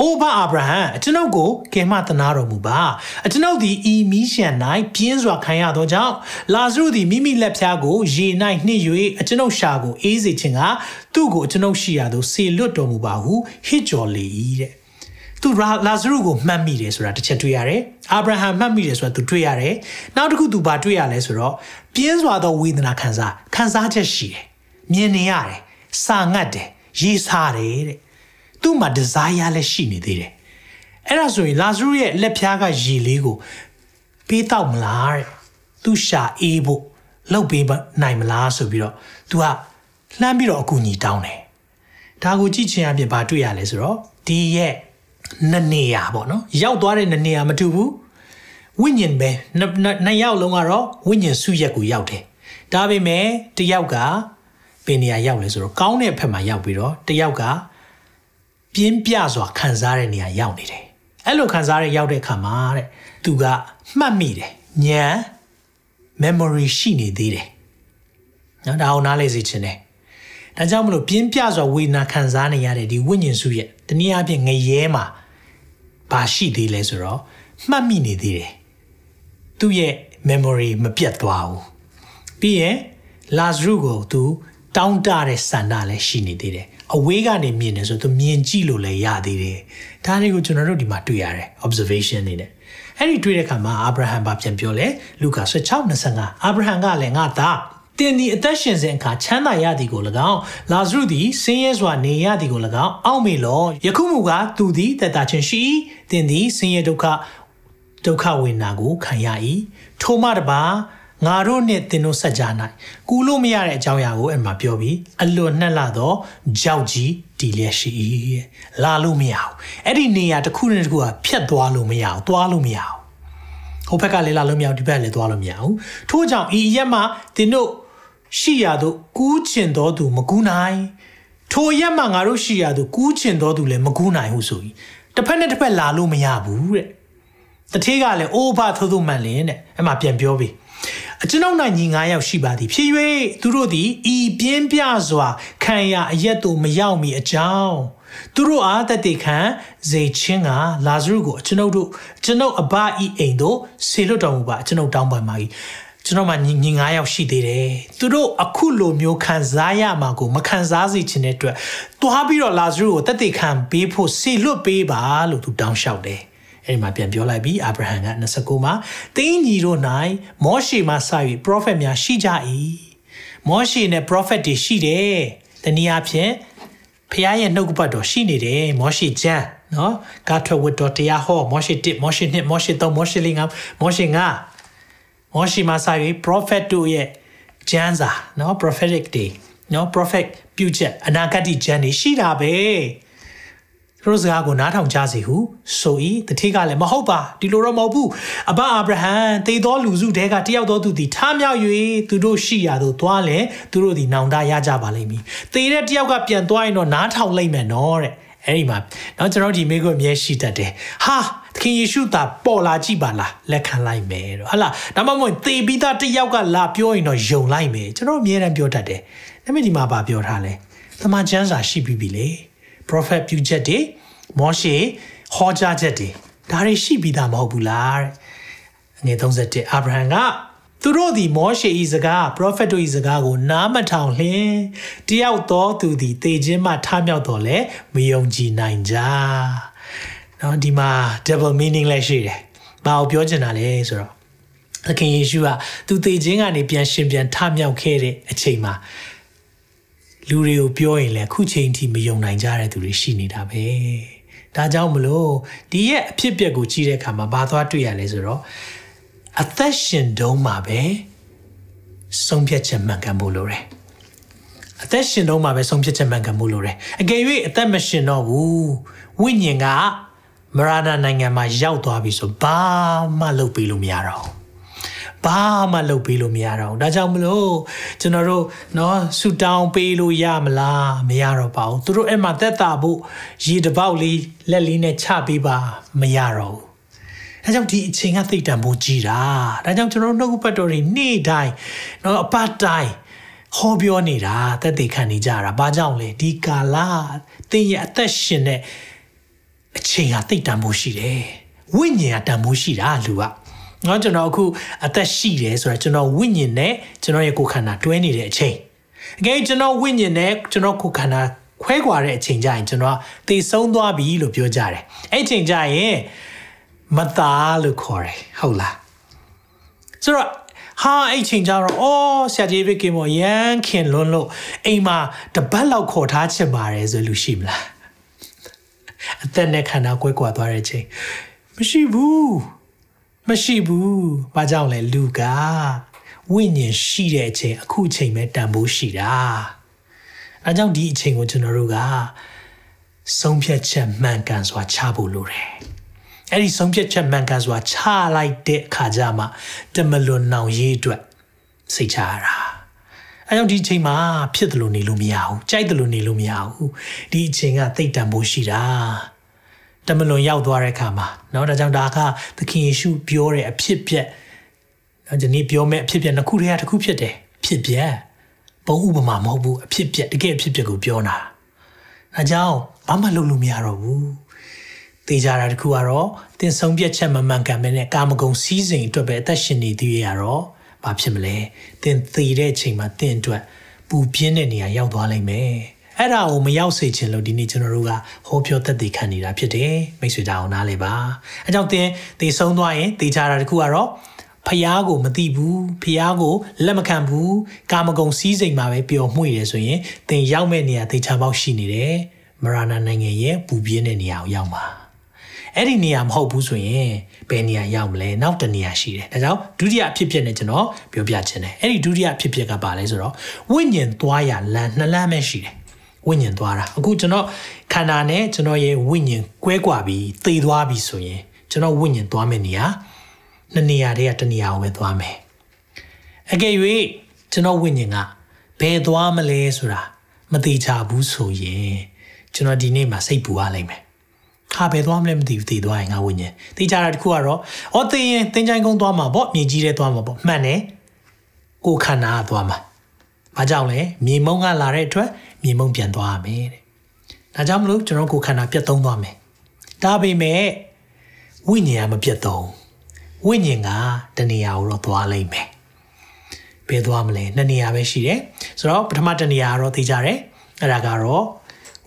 အိုဘာအာဗြဟံအကျွန်ုပ်ကိုကယ်မသနာတော်မူပါအကျွန်ုပ်သည်ဤမိရှန်၌ပြင်းစွာခံရသောကြောင့်လာဇရုသည်မိမိလက်ဖြားကိုရေ၌နှိပ်၍အကျွန်ုပ်ရှာကိုအေးစေခြင်းကသူ့ကိုအကျွန်ုပ်ရှိရာသို့ဆေလွတ်တော်မူပါဟုဟစ်ကြော်လေ၏တဲ့သူလာဇရုကိုမှတ်မိတယ်ဆိုတာတစ်ချက်တွေ့ရတယ်အာဗြဟံမှတ်မိတယ်ဆိုတာသူတွေ့ရတယ်နောက်တစ်ခုသူဘာတွေ့ရလဲဆိုတော့ပြင်းစွာသောဝေဒနာခံစားခံစားချက်ရှိတယ်မြင်နေရတယ်စာငတ်တယ်ရေးစားတယ်တဲ့ သူ့မှာ desire လည်းရှိနေသေးတယ်အဲ့ဒါဆိုရင်လာဇရုရဲ့လက်ဖြားကရေလေးကိုပေးတော့မလားတဲ့သူရှာအေးဖို့လှုပ်ပေးနိုင်မလားဆိုပြီးတော့ तू ကလှမ်းပြီးတော့အကူအညီတောင်းတယ်ဒါကိုကြည့်ချင်အပြင်ဘာတွေ့ရလဲဆိုတော့ဒီရဲ့နှစ်နေရာပေါ့နော်ရောက်သွားတဲ့နှစ်နေရာမတူဘူးဝိညာဉ်ပဲနှစ်ယောက်လုံးကတော့ဝိညာဉ်စုရက်ကိုရောက်တယ်ဒါပေမဲ့တယောက်ကဘယ်နေရာရောက်လဲဆိုတော့ကောင်းတဲ့ဘက်မှာရောက်ပြီးတော့တယောက်က ပြင်းပြစွာခံစားတဲ့နေရာရောက်နေတယ်အဲ့လိုခံစားရရောက်တဲ့အခါမှာတဲ့သူကမှတ်မိတယ်ဉာဏ် memory ရှိနေသေးတယ်နော်ဒါအောင်နားလေစီချင်တယ်ဒါကြောင့်မလို့ပြင်းပြစွာဝေဒနာခံစားနေရတဲ့ဒီဝိညာဉ်စုရဲ့တနည်းအားဖြင့်ငရဲမှာဘာရှိသေးလဲဆိုတော့မှတ်မိနေသေးတယ်သူ့ရဲ့ memory မပြတ်သွားဘူးပြီးရင် Lazarus ကိုသူတောင်းတတဲ့စန္ဒလည်းရှိနေသေးတယ် အဝေးကနေမြင်တယ်ဆိုသူမြင်ကြည့်လို့လည်းရသေးတယ်ဒါတွေကိုကျွန်တော်တို့ဒီမှာတွေ့ရတယ် observation နေနဲ့အဲ့ဒီတွေ့တဲ့အခါမှာအာဗြဟံဘာပြန်ပြောလဲလူကာ16:25အာဗြဟံကလည်းငါသားတင်ဒီအသက်ရှင်စဉ်အခါချမ်းသာရသည်ကို၎င်းလာဇရုသည်ဆင်းရဲစွာနေရသည်ကို၎င်းအောက်မေလောယခုမူကားသူသည်တတချင်းရှိတင်သည်ဆင်းရဲဒုက္ခဒုက္ခဝေဒနာကိုခံရ၏ထိုမှတပါ ငါတို့နဲ့သင်တို့ဆက်ကြ၌ကူလို့မရတဲ့အကြောင်းအရာကိုအဲ့မှာပြောပြီးအလွန်နှက်လာတော့ကြောက်ကြီးတီလျက်ရှိ၏လာလို့မရဘူးအဲ့ဒီနေရာတစ်ခုနဲ့တစ်ခုကဖြတ်သွားလို့မရဘူးသွားလို့မရဘူးဟိုဘက်ကလည်းလာလို့မရဘူးဒီဘက်လည်းသွားလို့မရဘူးထို့ကြောင့်ဤရက်မှာသင်တို့ရှိရသောကူးချင်တော်သူမကူးနိုင်ထိုရက်မှာငါတို့ရှိရသောကူးချင်တော်သူလည်းမကူးနိုင်ဟုဆိုပြီးတစ်ဖက်နဲ့တစ်ဖက်လာလို့မရဘူးတဲ့တထေးကလည်းအိုးဖထိုးထိုးမှန်လင်းတဲ့အဲ့မှာပြန်ပြောပြီး အကျွန်ုပ်၌ညီ9ယောက်ရှိပါသည်ဖြစ်၍သူတို့သည်ဤပြင်းပြစွာခံရအရက်တို့မရောက်မီအကြောင်းသူတို့အားတတိခံဇေချင်းကလာဇရုကိုကျွန်ုပ်တို့ကျွန်ုပ်အဘဤအိမ်တို့ဆေလွတ်တော်မူပါကျွန်ုပ်တောင်းပန်ပါ၏ကျွန်တော်မှညီညီ9ယောက်ရှိသေးတယ်သူတို့အခုလိုမျိုးခံစားရမှာကိုမခံစားစေချင်တဲ့အတွက်သွားပြီးတော့လာဇရုကိုတတိခံပေးဖို့ဆေလွတ်ပေးပါလို့သူတောင်းလျှောက်တယ် အဲ့ဒီမှာပြန်ပြောလိုက်ပြီးအာဗြဟံက29မှာတင်းညီတို့၌မောရှေမှစ၍ prophet များရှိကြ၏မောရှေနဲ့ prophet တွေရှိတယ်တနည်းအားဖြင့်ဖခင်ရဲ့နှုတ်ကပတ်တော်ရှိနေတယ်မောရှေကျမ်းနော်ကာထွက်ဝတ်တော်တရားဟောမောရှေ1မောရှေ2မောရှေ3မောရှေ4မောရှေ5မောရှေမှစ၍ prophet တို့ရဲ့ကျမ်းစာနော် prophetic day နော် prophet ပြုချက်အနာဂတ်ကျမ်းတွေရှိတာပဲ သူတို့စကားကိုနားထောင်ကြစီဟုဆို၏တတိကလည်းမဟုတ်ပါဒီလိုတော့မဟုတ်ဘူးအဘအာဗြဟံသေသောလူစုတဲကတယောက်သောသူသည်ထားမြောက်၍သူတို့ရှိရာသို့သွားလဲသူတို့သည်နောင်တရကြပါလိမ့်မည်သေတဲ့တယောက်ကပြန်သွားရင်တော့နားထောင်လိုက်မယ်နော်တဲ့အဲ့ဒီမှာเนาะကျွန်တော်ဒီမိကိုအမြဲရှိတတ်တယ်ဟာသခင်ယေရှုသာပေါ်လာကြည့်ပါလားလက်ခံလိုက်မယ်တော့ဟာလားဒါမှမဟုတ်သေပြီးသားတယောက်ကလာပြောရင်တော့ယုံလိုက်မယ်ကျွန်တော်အမြဲတမ်းပြောတတ်တယ်ဒါပေမဲ့ဒီမှာဗာပြောထားလဲသမန်ကျမ်းစာရှိပြီပြီလေ prophet ပြုချက်တွေမောရှေဟောကြားချက်တွေဒါတွေရှိပြီးသားမဟုတ်ဘူးလားတဲ့ငွေ31အာဗြဟံကသူတို့သည်မောရှေ၏စကား prophet တို့၏စကားကို နားမထောင်လျင်တယောက်သောသူသည်တေခြင်းမှထမြောက်တော်လဲမယုံကြည်နိုင်ကြ။နော်ဒီမှာ double meaning လည်းရှိတယ်။ဘာကိုပြောချင်တာလဲဆိုတော့သခင်ယေရှုကသူတေခြင်းကနေပြန်ရှင်ပြန်ထမြောက်ခဲ့တဲ့အချိန်မှာ လူတွေကိုပြောရင်လည်းခုချိန်ထိမယုံနိုင်ကြတဲ့သူတွေရှိနေတာပဲဒါကြောင့်မလို့ဒီရဲ့အဖြစ်အပျက်ကိုကြည့်တဲ့အခါမှာဘာသွားတွေ့ရလဲဆိုတော့အသက်ရှင်တုံးမှာပဲဆုံးဖြတ်ချက်မှန်ကန်ဖို့လိုတယ်အသက်ရှင်တုံးမှာပဲဆုံးဖြတ်ချက်မှန်ကန်ဖို့လိုတယ်အကယ်၍အသက်မရှင်တော့ဘူးဝိညာဉ်ကမရဏနိုင်ငံမှာရောက်သွားပြီဆိုဘာမှလုပ်ပေးလို့မရတော့ဘူး ဘာမှလုပ်ပေးလို့မရတော့ဘူးဒါကြောင့်မလို့ကျွန်တော်တို့เนาะဆူတောင်းပေးလို့ရမလားမရတော့ပါဘူးသူတို့အဲ့မှာသက်တာဖို့ရေတပေါက်လေးလက်လေးနဲ့ချပေးပါမရတော့ဘူးဒါကြောင့်ဒီအချိန်ကသိတံဖို့ကြီးတာဒါကြောင့်ကျွန်တော်နှုတ်ပတ်တော်တွေနေ့တိုင်းเนาะအပတ်တိုင်းဟောပြောနေတာသက်သေခံနေကြတာဘာကြောင့်လဲဒီကာလသင်ရဲ့အသက်ရှင်တဲ့အချိန်ဟာသိတံဖို့ရှိတယ်ဝိညာဉ်ကတံဖို့ရှိတာလူက เนาะကျွန်တော်အခုအသက်ရှိတယ်ဆိုတော့ကျွန်တော်ဝိညာဉ်နဲ့ကျွန်တော်ရဲ့ကိုယ်ခန္ဓာတွဲနေတဲ့အချိန်အကယ်ကျွန်တော်ဝိညာဉ်နဲ့ကျွန်တော်ကိုယ်ခန္ဓာ ခွဲခွာတဲ့အချိန်ကျရင်ကျွန်တော်သေဆုံးသွားပြီလို့ပြောကြတယ်အဲ့အချိန်ကျရင်မသားလို့ခေါ်တယ်ဟုတ်လားဆိုတော့ဟာအဲ့ချိန်ကျတော့အော်ဆရာဂျေဗစ်ကင်မော်ရန်ခင်လွန်းလို့အိမ်မှာတပတ်လောက်ခေါ်ထားချင်ပါတယ်ဆိုလို့ရှိမလားအသက်နဲ့ခန္ဓာကွဲကွာသွားတဲ့ချိန်မရှိဘူး မရှိဘူးဘာကြောင့်လဲလူကဝိညာဉ်ရှိတဲ့အချိန်အခုချိန်ပဲတန်ဖိုးရှိတာအဲကြောင့်ဒီအချိန်ကိုကျွန်တော်တို့ကဆုံးဖြတ်ချက်မှန်ကန်စွာချဖို့လိုတယ်အဲ့ဒီဆုံးဖြတ်ချက်မှန်ကန်စွာချလိုက်တဲ့အခါကျမှတမလွန်နောင်ရေးအတွက်စိတ်ချရတာအဲကြောင့်ဒီအချိန်မှာဖြစ်တယ်လို့နေလို့မရဘူးကြိုက်တယ်လို့နေလို့မရဘူးဒီအချိန်ကသိတ္တန်ဖို့ရှိတာ တမလွန်ရောက်သွားတဲ့အခါမှာเนาะဒါကြောင့်ဒါကသခင်ယေရှုပြောတဲ့အဖြစ်ပြက်နော်ဒီနေ့ပြောမယ့်အဖြစ်ပြက်နှစ်ခုတည်းကတစ်ခုဖြစ်တယ်ဖြစ်ပြက်ပုံဥပမာမဟုတ်ဘူးအဖြစ်ပြက်တကယ်အဖြစ်ပြက်ကိုပြောတာဒါကြောင့်ဘာမှလုပ်လို့မရတော့ဘူးတေချာတာတခုကတော့တင်ဆုံးပြက်ချက်မမှန်ကန်ပဲနဲ့ကာမဂုဏ်စီးစိမ်အတွက်ပဲအသက်ရှင်နေသေးရတော့ဘာဖြစ်မလဲတင်သေတဲ့အချိန်မှာတင်အတွက်ပူပြင်းတဲ့နေရာရောက်သွားလိမ့်မယ် အဲ့ဒါကိုမရောက်စေချင်လို့ဒီနေ့ကျွန်တော်တို့ကဟောပြောသက်သေခံနေတာဖြစ်တယ်မိတ်ဆွေတောင်းနားလေပါအဲကြောင့်တင်သေဆုံးသွားရင်သေချာတာတခုကတော့ဖျားကိုမသိဘူးဖျားကိုလက်မခံဘူးကာမဂုဏ်စီးစိမ်မှာပဲပျော်မွေ့တယ်ဆိုရင်သင်ရောက်မဲ့နေရာသေချာပေါက်ရှိနေတယ်မရဏနိုင်ငံရဲ့ပူပြင်းတဲ့နေရာကိုရောက်မှာအဲ့ဒီနေရာမဟုတ်ဘူးဆိုရင်ဘယ်နေရာရောက်မလဲနောက်တနေရာရှိတယ်ဒါကြောင့်ဒုတိယအဖြစ်ဖြစ်နဲ့ကျွန်တော်ပြောပြချင်တယ်အဲ့ဒီဒုတိယအဖြစ်ဖြစ်ကပါလဲဆိုတော့ဝိညာဉ်သွားရလမ်းနှစ်လမ်းပဲရှိတယ် ဝိညာဉ်သွားတာအခုကျွန်တော်ခန္ဓာနဲ့ကျွန်တော်ရဲ့ဝိညာဉ်ကွဲကွာပြီးသေသွားပြီဆိုရင်ကျွန်တော်ဝိညာဉ်သွားမယ့်နေရာနှစ်နေရာတည်းကတနေရာကိုပဲသွားမယ်အကယ်၍ကျွန်တော်ဝိညာဉ်ကဘယ်သွားမလဲဆိုတာမတိချဘူးဆိုရင်ကျွန်တော်ဒီနေ့မှာစိတ်ပူရလိမ့်မယ်ခါပဲသွားမလဲမသိဘူးတည်သွားရင်ငါဝိညာဉ်တည်ကြတာတခုကတော့အော်တင်ရင်တင်ချိုင်းကုန်းသွားမှာပေါ့မြေကြီးထဲသွားမှာပေါ့မှန်တယ်ကိုခန္ဓာကသွားမှာဘာကြောင့်လဲမြေမုံကလာတဲ့အတွက် မြေမုံပြန်သွားရမယ်တဲ့ဒါကြောင့်မလို့ကျွန်တော်ကိုခန္ဓာပြတ်သုံးသွားမယ်ဒါပေမဲ့ဝိညာဉ်ကမပြတ်သုံးဝိညာဉ်ကတနေရာကိုတော့သွားလိမ့်မယ်ဘယ်သွားမလဲနှစ်နေရာပဲရှိတယ်ဆိုတော့ပထမတနေရာကတော့သိကြတယ်အဲ့ဒါကတော့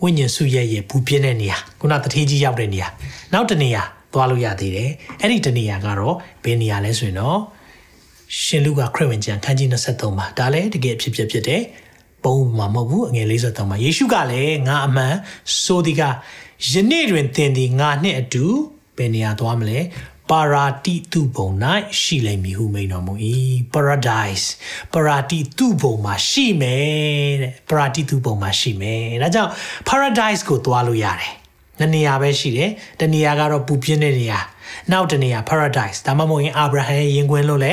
ဝိညာဉ်စုရဲ့ရဲ့ဘူးပြင်းတဲ့နေရာခုနတထေးကြီးရောက်တဲ့နေရာနောက်တနေရာသွားလို့ရသေးတယ်အဲ့ဒီတနေရာကတော့ဘယ်နေရာလဲဆိုရင်တော့ရှင်လူကခရစ်ဝင်ကျမ်းခန်းကြီး23မှာဒါလည်းတကယ်ဖြစ်ဖြစ်ဖြစ်တယ် ပုံမှာမဟုတ်ဘူးအငယ်53မှာယေရှုကလည်းငါအမှန်ဆိုဒီကယနေ့တွင်သင်သည်ငါနှင့်အတူဘယ်နေရာသွားမလဲပါရာတိတုဘုံ၌ရှိလိမ့်မည်ဟုမိန်တော်မူ၏။ paradise ပါရာတိတုဘုံမှာရှိမယ်တဲ့။ပါရာတိတုဘုံမှာရှိမယ်။ဒါကြောင့် paradise ကိုသွားလို့ရတယ်။နှစ်နေရာပဲရှိတယ်။တနေရာကတော့ပူပြင်းတဲ့နေရာ။နောက်တနေရာ paradise ဒါမှမဟုတ်ရင်အာဗြဟံရဲ့ရင်ခွင်လို့လဲ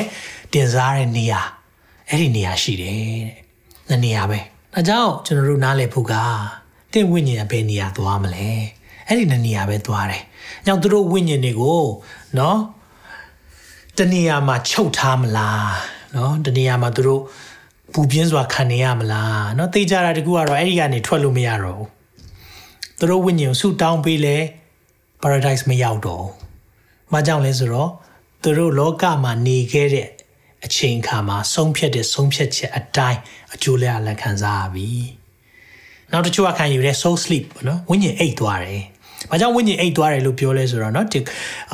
တင်စားတဲ့နေရာ။အဲ့ဒီနေရာရှိတယ်တဲ့။ နှစ်နေရာပဲ။ဒါကြောင့်ကျွန်တော်တို့နားလည်ဖို့ကတင့်ဝိညာဉ်ကဘယ်နေရာသွားမလဲ။အဲ့ဒီနှစ်နေရာပဲသွားတယ်။ညောင်သူတို့ဝိညာဉ်တွေကိုနော်တနေရာမှာချုပ်ထားမလားနော်တနေရာမှာသူတို့ပူပြင်းစွာခံနေရမလားနော်သိကြတာတကူကတော့အဲ့ဒီကနေထွက်လို့မရတော့ဘူးသူတို့ဝိညာဉ်ဆူတောင်းပေးလဲ paradise မရောက်တော့ဘူး။ဘာကြောင့်လဲဆိုတော့သူတို့လောကမှာနေခဲ့တဲ့ အချိန်အခါမှာဆုံးဖြတ်တဲ့ဆုံးဖြတ်ချက်အတိုင်းအကျိုးလဲအလခံစားရပြီ။နောက်တစ်ချို့ကခံယူတဲ့ soul sleep ပေါ့နော်ဝိညာဉ်အိတ်သွားတယ်။ဘာကြောင့်ဝိညာဉ်အိတ်သွားတယ်လို့ပြောလဲဆိုတော့နော်တစ်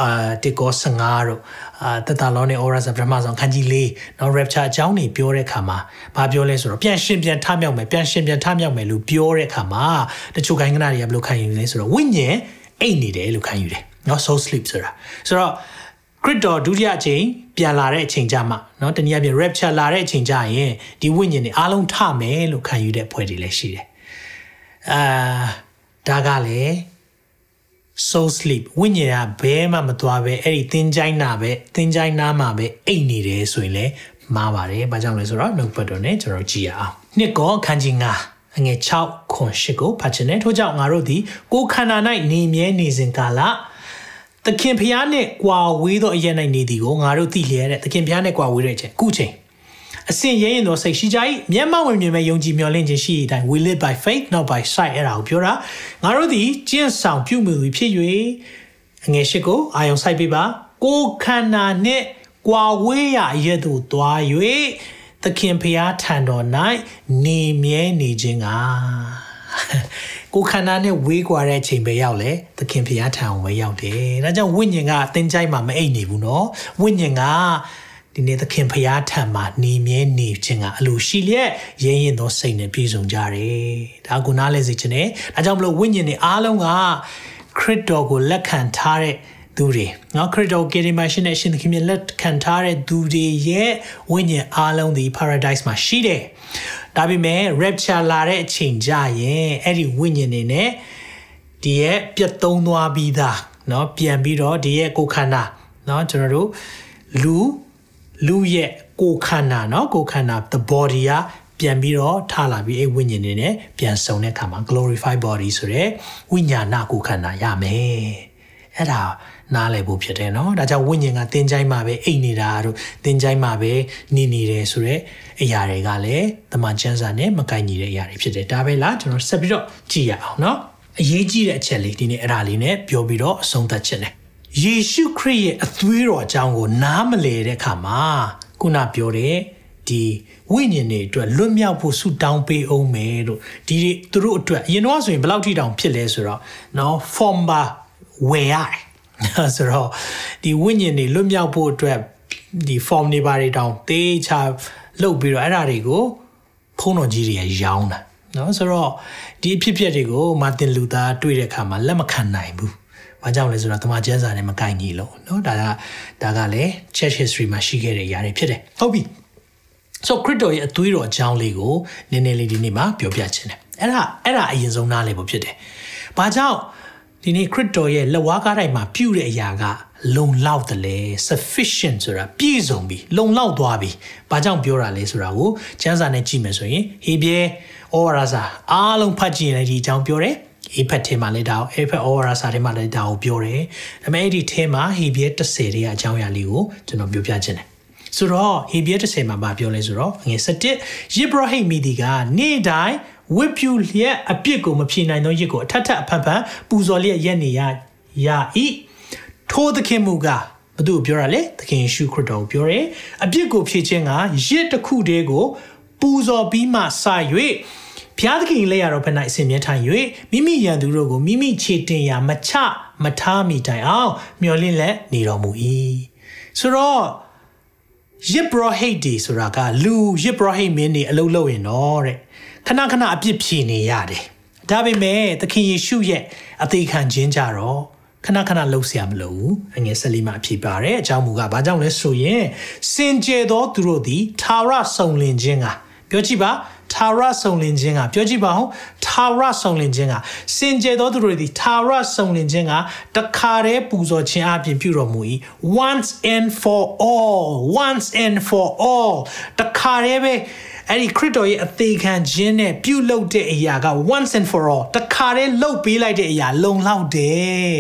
အာတစ်ကော15တို့အာတတလောနဲ့ aura ဆိုပထမဆုံးခန်းကြီး၄နော် rapture အကြောင်းနေပြောတဲ့အခါမှာဘာပြောလဲဆိုတော့ပြန်ရှင်ပြန်ထမြောက်မယ်ပြန်ရှင်ပြန်ထမြောက်မယ်လို့ပြောတဲ့အခါမှာတချို့ခိုင်းကနာတွေကဘယ်လိုခံယူလဲဆိုတော့ဝိညာဉ်အိတ်နေတယ်လို့ခံယူတယ်နော် soul sleep ဆိုတာဆိုတော့ ခရစ်တော်ဒုတိယအချိန်ပြန်လာတဲ့အချိန်ကြမှာเนาะတနည်းအားဖြင့် rapture လာတဲ့အချိန်ကြရင်ဒီဝိညာဉ်တွေအားလုံးထမယ်လို့ခံယူတဲ့ဖွဲ့တွေလည်းရှိတယ်အာဒါကလည်း soul sleep ဝိညာဉ်ကဘဲမှမသွားပဲအဲ့ဒီသင်ချိုင်းနာပဲသင်ချိုင်းနာမှာပဲအိတ်နေတယ်ဆိုရင်လည်းမှားပါတယ်။ဘာကြောင့်လဲဆိုတော့နှုတ်ပတ်တော်နဲ့ကျွန်တော်ကြည့်ရအောင်။နှစ်ကောခန်းကြီး9အငယ်6ခွန်8ကိုဖတ်ချင်တယ်ထို့ကြောင့်ငါတို့သည်ကိုယ်ခန္ဓာ၌နေမြဲနေစဉ်ကာလ သခင်ဖျားနှင့်ကွာဝေးသောအရာ၌နေသည်ကိုငါတို့သိလျက်တဲ့သခင်ဖျားနှင့်ကွာဝေးတဲ့အချိန်အခုချိန်အစဉ်ရဲရင်သောစိတ်ရှိကြ၏မျက်မှောက်ဝင်မြင်မဲ့ယုံကြည်မျှော်လင့်ခြင်းရှိတဲ့အတိုင်း we live by faith not by sight အဲ့ဒါကိုပြောတာငါတို့သည်ကျင့်ဆောင်ပြုမှုဖြစ်၍အငယ်ရှိကိုအာယုံဆိုင်ပေးပါကိုခန္ဓာနှင့်ကွာဝေးရရဲ့သို့သွား၍သခင်ဖျားထံတော်၌နေမြဲနေခြင်းက ကိုခန္ဓာနဲ့ဝေးကွာတဲ့အချိန်ပဲရောက်လေသခင်ဖျားထံဝဲရောက်တယ်ဒါကြောင့်ဝိညာဉ်ကအသင်ကြိုက်မှမအိပ်နေဘူးနော်ဝိညာဉ်ကဒီနေ့သခင်ဖျားထံမှာနေမြဲနေခြင်းကအလိုရှိလျက်ရင်းရင်သောစိတ်နဲ့ပြည့်စုံကြတယ်ဒါကနားလဲစေခြင်းနဲ့ဒါကြောင့်မလို့ဝိညာဉ်တွေအားလုံးကခရစ်တော်ကိုလက်ခံထားတဲ့သူတွေနော်ခရစ်တော်ကေရီမာရှင်နဲ့ရှင်သခင်မြတ်လက်ခံထားတဲ့သူတွေရဲ့ဝိညာဉ်အားလုံးဒီ paradise မှာရှိတယ် ဒါပေမဲ့ rapture လာတဲ့အချိန်ကြရင်အဲ့ဒီဝိညာဉ်တွေနဲ့ဒီရဲ့ပြတ်သုံးသွားပြီးသားเนาะပြန်ပြီးတော့ဒီရဲ့ကိုခန္ဓာเนาะကျွန်တော်တို့လူလူရဲ့ကိုခန္ဓာเนาะကိုခန္ဓာ the body ကပြန်ပြီးတော့ထလာပြီးအဲ့ဝိညာဉ်တွေနဲ့ပြန်ဆုံတဲ့အခါမှာ glorified body ဆိုတဲ့ဝိညာဏကိုခန္ဓာရမယ်အဲ့ဒါ နားလည်ဖို့ဖြစ်တယ်เนาะဒါကြောင့်ဝိညာဉ်ကသင်ချိုင်းမှာပဲအိတ်နေတာတို့သင်ချိုင်းမှာပဲနေနေတယ်ဆိုတော့အရာတွေကလည်းတမန်ကျမ်းစာနဲ့မကိုက်ညီတဲ့အရာတွေဖြစ်တယ်ဒါပဲလားကျွန်တော်ဆက်ပြီးတော့ကြည့်ရအောင်เนาะအရေးကြီးတဲ့အချက်လေးဒီနေ့အဲ့ဒါလေးနဲ့ပြောပြီးတော့အဆုံးသတ်ခြင်းတယ်ယေရှုခရစ်ရဲ့အသွေးတော်အကြောင်းကိုနားမလည်တဲ့အခါမှာခုနပြောတဲ့ဒီဝိညာဉ်တွေအတွက်လွတ်မြောက်ဖို့ဆုတောင်းပေးအောင်မယ်လို့ဒီသူတို့အတွက်အရင်တော့ဆိုရင်ဘယ်လောက်ထိတောင်ဖြစ်လဲဆိုတော့နော် form ပါဝယ်ရတယ် ဆိုတော့ဒီဝိညာဉ်တွေလွတ်မြောက်ဖို့အတွက်ဒီ form တွေပါတွေတောင်တေးချလုတ်ပြီးတော့အဲ့ဒါတွေကိုဖုံးတော်ကြီးတွေရောင်းတာနော်ဆိုတော့ဒီအဖြစ်အပျက်တွေကိုမာတင်လူသားတွေ့တဲ့အခါမှာလက်မခံနိုင်ဘူး။ဘာကြောင့်လဲဆိုတော့တမန်ကျမ်းစာနဲ့မကိုက်ညီလို့နော်ဒါကဒါကလည်း church history မှာရှိခဲ့တဲ့အရာတွေဖြစ်တယ်။ဟုတ်ပြီ။ so ခရစ်တော်ရဲ့အသွေးတော်အကြောင်းလေးကိုနည်းနည်းလေးဒီနေ့မှာပြောပြချင်တယ်။အဲ့ဒါအဲ့ဒါအရင်ဆုံးနားလည်ဖို့ဖြစ်တယ်။ဘာကြောင့် ဒီနေ့ခရစ်တော်ရဲ့လက်ဝါးကားတိုင်းမှာပြုတဲ့အရာကလုံလောက်တယ်လေ sufficient ဆိုတာပြည့်စုံပြီလုံလောက်သွားပြီ။ဘာကြောင့်ပြောတာလဲဆိုတာကိုကျမ်းစာနဲ့ကြည့်မယ်ဆိုရင်ဟေဘရဲဩဝါဒစာအားလုံးဖတ်ကြည့်ရင်ဒီအကြောင်းပြောတယ်။အေဖက်ထဲမှာလည်းဒါကိုအေဖက်ဩဝါဒစာထဲမှာလည်းဒါကိုပြောတယ်။ဒါပေမဲ့အဲ့ဒီထဲမှာဟေဘရဲ30ရဲ့အကြောင်းအရာလေးကိုကျွန်တော်ပြောပြခြင်းတယ်။ဆိုတော့ဟေဘရဲ30မှာပြောလဲဆိုတော့ငွေ7ယေဘရဟိမိဒီကနေ့တိုင်း ဝိပြူလျက်အပြစ်ကိုမဖြေနိုင်သောရစ်ကိုအထက်ထက်အဖန်ဖန်ပူဇော်လျက်ရက်နေရရဤထိုသခင်မူကားဘသူပြောတာလဲသခင်ယေရှုခရစ်တော်ကိုပြောတယ်အပြစ်ကိုဖြေခြင်းကရစ်တစ်ခုတည်းကိုပူဇော်ပြီးမှစ၍ဘုရားသခင်လက်ရတော်ဖက်၌အစဉ်မြဲထိုင်၍မိမိရန်သူတို့ကိုမိမိခြေတင်ရာမချမထားမိတိုင်အောင် မျောလင့်လက်နေတော်မူ၏ဆိုတော့ယစ်ဘရဟိတ်ဒီဆိုတာကလူယစ်ဘရဟိတ်မင်းနေအလုပ်လုပ်ရင်တော့တဲ့ ခဏခဏအပြစ်ဖြေနေရတယ်ဒါပေမဲ့သခင်ယေရှုရဲ့အသေးခံခြင်းကြတော့ခဏခဏလှုပ်ရှားမလို့အငယ်ဆက်လီမှာအဖြစ်ပါတယ်အကြောင်းမူကဘာကြောင့်လဲဆိုရင်စင်ကြယ်သောသူတို့သည်သာရဆုံလင်ခြင်းကပြောကြည့်ပါသာရဆုံလင်ခြင်းကပြောကြည့်ပါဦးသာရဆုံလင်ခြင်းကစင်ကြယ်သောသူတို့သည်သာရဆုံလင်ခြင်းကတခါတည်းပူဇော်ခြင်းအပြင်ပြုတော်မူ၏ once and for all once and for all တခါတည်းပဲ အဲ့ဒီခရစ်တော်ရဲ့အသေးခံခြင်းနဲ့ပြုလုပ်တဲ့အရာက once and for all တခါတည်းလှုပ်ပေးလိုက်တဲ့အရာ လုံလောက်တယ်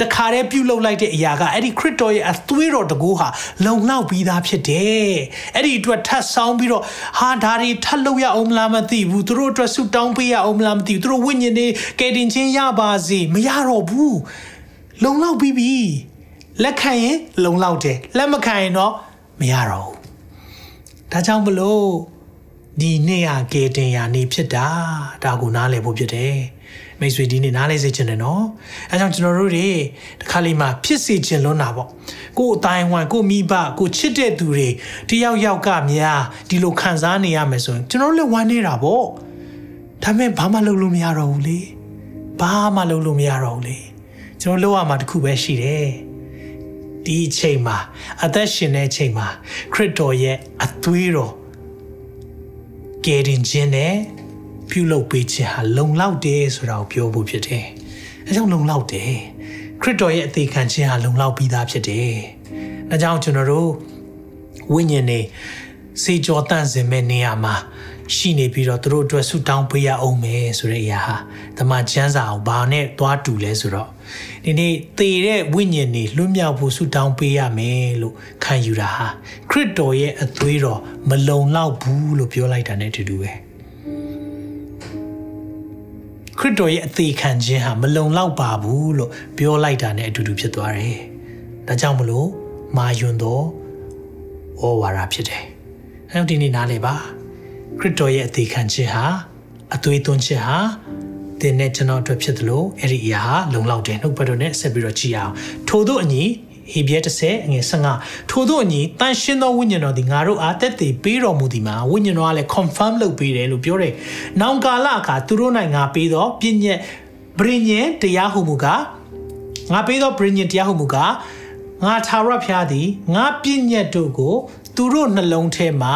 တခါတည်းပြုလုပ်လိုက်တဲ့အရာကအဲ့ဒီခရစ်တော်ရဲ့အသွေးတော်တကူဟာလုံလောက်ပြီးသားဖြစ်တယ်အဲ့ဒီအတွက်ထပ်ဆောင်ပြီးတော့ဟာဒါတွေထပ်လုပ်ရအောင်မလားမသိဘူးသူတို့အတွက်ဆုတောင်းပေးရအောင်မလားမသိဘူးသူတို့ဝိညာဉ်တွေကယ်တင်ခြင်းရပါစေမရတော့ဘူးလုံလောက်ပြီးပြီလက်ခံရင်လုံလောက်တယ်လက်မခံရင်တော့မရတော့ဘူးဒါကြောင့်မလို့ ဒီနေ့ဟာကေတင်ရာနေဖြစ်တာဒါကိုနားလည်ဖို့ဖြစ်တယ်မိတ်ဆွေဒီနေ့နားလဲစေချင်တယ်နော်အဲကြောင့်ကျွန်တော်တို့တွေတခါလေးမှဖြစ်စေချင်လွန်းတာပေါ့ကိုယ်အတိုင်းဝိုင်းကိုမိဘကိုချစ်တဲ့သူတွေတယောက်ယောက်ကများဒီလိုခံစားနေရမယ်ဆိုရင်ကျွန်တော်လည်းဝမ်းနေတာပေါ့ဒါပေမဲ့ဘာမှလုပ်လို့မရတော့ဘူးလေဘာမှလုပ်လို့မရတော့ဘူးလေကျွန်တော်လုပ်ရမှာတခုပဲရှိတယ်ဒီအချိန်မှာအသက်ရှင်တဲ့အချိန်မှာခရစ်တော်ရဲ့အသွေးတော် ကယ်တင်ခြင်းနဲ့ပြုလုပ်ပေးခြင်းဟာလုံလောက်တယ်ဆိုတာကိုပြောဖို့ဖြစ်တယ်။အဲကြောင့်လုံလောက်တယ်။ခရစ်တော်ရဲ့အသေးခံခြင်းဟာလုံလောက်ပြီးသားဖြစ်တယ်။အဲကြောင့်ကျွန်တော်တို့ဝိညာဉ်နေစေကြောတန့်စင်မဲ့နေရာမှာရှိနေပြီးတော့သူတို့အတွက်ဆုတောင်းပေးရအောင်မယ်ဆိုတဲ့အရာဟာတမန်ကျမ်းစာကိုဘာနဲ့သွားတူလဲဆိုတော့ ဒီနေ့သေတဲ့ဝိညာဉ်တွေလွတ်မြောက်ဖို့ဆုတောင်းပေးရမယ်လို့ခံယူတာဟာခရစ်တော်ရဲ့အသွေးတော်မလုံလောက်ဘူးလို့ပြောလိုက်တာ ਨੇ တူတူပဲခရစ်တော်ရဲ့အသေးခံခြင်းဟာမလုံလောက်ပါဘူးလို့ပြောလိုက်တာ ਨੇ အတူတူဖြစ်သွားတယ်။ဒါကြောင့်မလို့မာယွန်သောဩဝါဒဖြစ်တယ်။အဲဒီနေ့နားလေပါခရစ်တော်ရဲ့အသေးခံခြင်းဟာအသွေးသွင်းခြင်းဟာ သင်နဲ့ကျွန်တော်အတွက်ဖြစ်သလိုအဲ့ဒီအရာဟာလုံလောက်တယ်နှုတ်ဘတ်တော်နဲ့ဆက်ပြီးတော့ကြည့်အောင်ထို့သောအညီဟေဘရဲ30အငယ်15ထို့သောအညီတန်ရှင်းသောဝိညာဉ်တော်သည်ငါတို့အားတက်တည်ပေးတော်မူသည်မှာဝိညာဉ်တော်ကလည်း confirm လုပ်ပေးတယ်လို့ပြောတယ်။နောင်ကာလအခါသူတို့၌ငါပေးသောပြည့်ညက်ပရိညင်တရားဟုမူကားငါပေးသောပရိညင်တရားဟုမူကားငါသာရဖျားသည်ငါပြည့်ညက်တို့ကို သူတို့နှလုံးထဲမှာ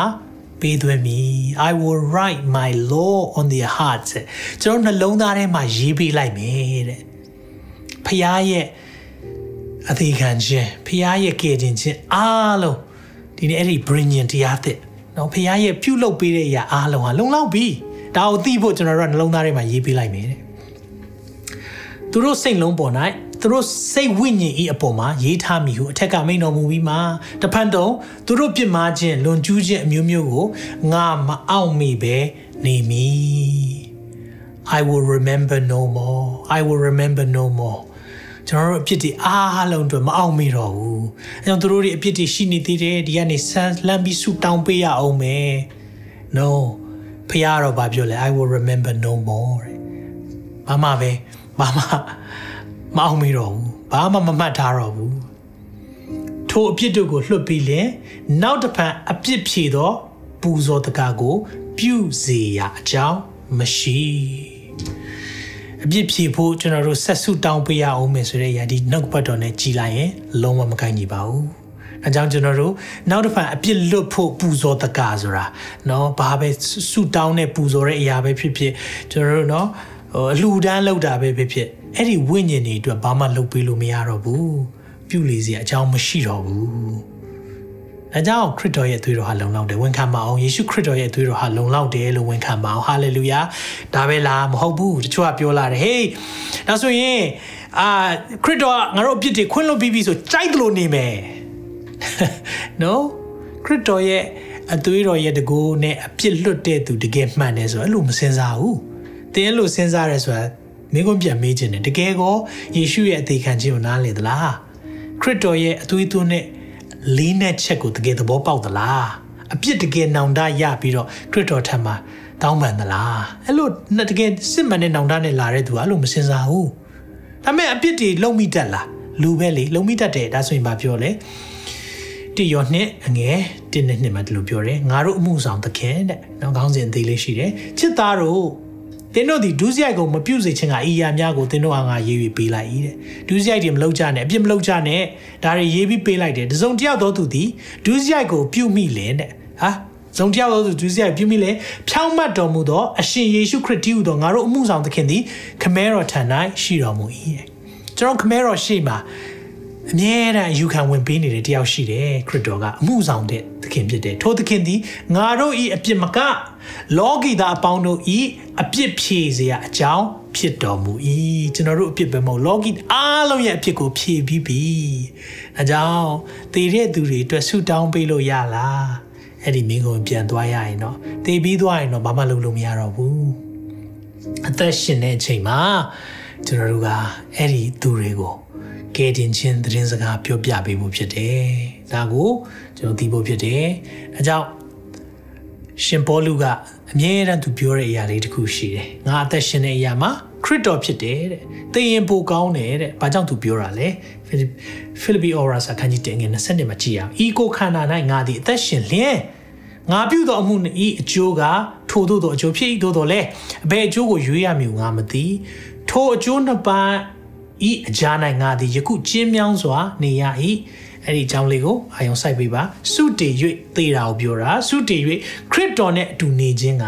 ပေးသွင်းမည် I will write my law on their hearts ကျွန်တော်နှလုံးသားထဲမှာရေးပေးလိုက်မယ်တဲ့ဖျားရဲ့အသေးခံခြင်းဖျားရဲ့ကယ်တင်ခြင်းအားလုံးဒီနေ့အဲ့ဒီ brilliant တရားသစ်နော်ဖျားရဲ့ပြုလုပ်ပေးတဲ့အရာအားလုံးဟာလုံလောက်ပြီဒါကိုသိဖို့ကျွန်တော်တို့ကနှလုံးသားထဲမှာရေးပေးလိုက်မယ်တဲ့သူတို့စိတ်လုံးပေါ်၌ သူတို့စိတ်ဝိညာဉ်ဤအပေါ်မှာရေးထားမိဟုအထက်ကမိန်တော်မူပြီးမှတဖန်တော့သူတို့ပြစ်မှားခြင်းလွန်ကျူးခြင်းအမျိုးမျိုးကိုငါမအောင်မိပဲနေမည် I will remember no more I will remember no more ကျွန်တော်တို့အပြစ်တွေအားလုံးအတွက်မအောင်မိတော့ဘူးအဲကြောင့်သူတို့တွေအပြစ်တွေရှိနေသေးတယ်ဒီကနေဆန်းလမ်းပြီးဆူတောင်းပေးရအောင်မယ် no ဖခင်တော့ဗာပြောလဲ I will remember no more တဲ့ဘာမှပဲဘာမှ မအောင်မိတော့ဘူးဘာမှမမှတ်ထားတော့ဘူးထိုအပြစ်တို့ကိုလွှတ်ပြီးလင်နောက်တစ်ဖန်အပြစ်ဖြေသောပူဇော်တကားကို ပြုစေရအကြောင်းမရှိအပြစ်ဖြေဖို့ကျွန်တော်တို့ဆက်စုတောင်းပေးရအောင်မယ်ဆိုတဲ့ຢာဒီနှုတ်ပတ်တော်နဲ့ကြည်လိုက်ရင်လုံးဝမကိုင်းညီပါဘူး။အဲကြောင့်ကျွန်တော်တို့နောက်တစ်ဖန်အပြစ်လွတ်ဖို့ပူဇော်တကားဆိုတာเนาะဘာပဲစုတောင်းတဲ့ပူဇော်တဲ့အရာပဲဖြစ်ဖြစ်ကျွန်တော်တို့เนาะဟိုအလှူဒန်းလောက်တာပဲဖြစ်ဖြစ် အဲ့ဒီဝိညာဉ်တွေအတွက်ဘာမှလုပ်ပေးလို့မရတော့ဘူးပြုလေစရာအကြောင်းမရှိတော့ဘူးဒါကြောင့်ခရစ်တော်ရဲ့သွေးတော်ဟာလုံလောက်တယ်ဝန်ခံပါအောင်ယေရှုခရစ်တော်ရဲ့သွေးတော်ဟာလုံလောက်တယ်လို့ဝန်ခံပါအောင်ဟာလေလုယာဒါပဲလားမဟုတ်ဘူးတချို့ကပြောလာတယ်ဟေးဒါဆိုရင်အာခရစ်တော်ငါတို့အပြစ်တွေခွင့်လွှတ်ပြီးပြီဆိုကြိုက်တယ်လို့နေမယ် no ခရစ်တော်ရဲ့အသွေးတော်ရဲ့တကူနဲ့အပြစ်လွတ်တဲ့သူတကယ်မှန်တယ်ဆိုအဲ့လိုမစင်စားဘူးတင်းအဲ့လိုစဉ်းစားရဲဆိုတာ မင်းကပြန်မေးခြင်းတယ်တကယ်ကောယေရှုရဲ့အသေးခံခြင်းကိုနားလေသလားခရစ်တော်ရဲ့အသွေးသွင်းတဲ့လေးနဲ့ချက်ကိုတကယ်သဘောပေါက်သလားအပြစ်တကယ်နောင်တရပြီးတော့ခရစ်တော်ထံမှာတောင်းပန်သလားအဲ့လိုတကယ်စစ်မှန်တဲ့နောင်တနဲ့လာတဲ့သူကအဲ့လိုမစင်စားဘူးဒါပေမဲ့အပြစ်တွေလုံမိတတ်လားလူပဲလေလုံမိတတ်တယ်ဒါဆိုရင်ဘာပြောလဲတိရောနှစ်အငယ်တင်းနဲ့နှစ်မှာဒီလိုပြောတယ်ငါတို့အမှုဆောင်သခင်တဲ့နောက်ခေါင်းစဉ်သေးလေးရှိတယ်ချစ်သားတို့ သင်တို့ဒီဒုစရိုက်ကိုမပြုတ်စေခြင်းကအီယာများကိုသင်တို့အားငါရေးပြီးပေးလိုက်၏တဲ့ဒုစရိုက်တွေမလုပ်ကြနဲ့အပြစ်မလုပ်ကြနဲ့ဒါတွေရေးပြီးပေးလိုက်တယ်တစုံတယောက်သောသူသည်ဒုစရိုက်ကိုပြုတ်မိလင်တဲ့ဟာဇုံတယောက်သောသူဒုစရိုက်ပြုတ်မိလေဖြောင်းမတ်တော်မူသောအရှင်ယေရှုခရစ်တည်းဟူသောငါတို့အမှုဆောင်သခင်သည်ခမဲတော်ထံ၌ရှိတော်မူ၏တဲ့ကျွန်တော်ခမဲတော်ရှိမှာ အမြဲတမ်းအယူခံဝင်ပေးနေတဲ့တယောက်ရှိတယ်ခရစ်တော်ကအမှုဆောင်တဲ့သခင်ဖြစ်တယ်ထိုသခင်သည်ငါတို့ဤအပြစ်မကလောကီသားအပေါင်းတို့ဤအပြစ်ဖြေစရာအကြောင်းဖြစ်တော်မူ၏ကျွန်တော်တို့အပြစ်ပဲမဟုတ်လောကီအားလုံးရဲ့အပြစ်ကိုဖြေပြီးပြီအဲကြောင့်တည်တဲ့သူတွေအတွက်ဆုတောင်းပေးလို့ရလားအဲ့ဒီမင်းကိုပြန်သွားရရင်တော့တည်ပြီးသွားရင်တော့ဘာမှလုပ်လို့မရတော့ဘူးအသက်ရှင်တဲ့အချိန်မှာကျွန်တော်တို့ကအဲ့ဒီသူတွေကို ကဲတင်ချင်းသတင်းစကားပြောပြပေးဖို့ဖြစ်တယ်။ဒါကိုကျွန်တော်သိဖို့ဖြစ်တယ်။အဲကြောင့်ရှင်ပေါလုကအမြဲတမ်းသူပြောတဲ့အရာလေးတစ်ခုရှိတယ်။ငါအသက်ရှင်တဲ့အရာမှာခရစ်တော်ဖြစ်တယ်တဲ့။သင်ရင်ပိုကောင်းတယ်တဲ့။ဘာကြောင့်သူပြောတာလဲ။ဖိလိပ္ပိဩရာစာခန်းကြီးတင်ငယ်20မှာကြည့်ရအောင်။ဤကိုခန္ဓာ၌ငါသည်အသက်ရှင်လျင်ငါပြုသောအမှုဤအကျိုးကထို့သောသောအကျိုးဖြစ်၏သို့တော်လဲအဘယ်အကျိုးကိုရွေးရမည်ငါမသိထိုအကျိုးနှစ်ပါး ဤအကြာ၌ငါသည်ယခုကျင်းမြောင်းစွာနေရ၏အဲ့ဒီအကြောင်းလေးကိုအာယုံစိုက်ပေးပါစုတည်၍သေတာကိုပြောတာစုတည်၍ခရစ်တော်နဲ့အတူနေခြင်းက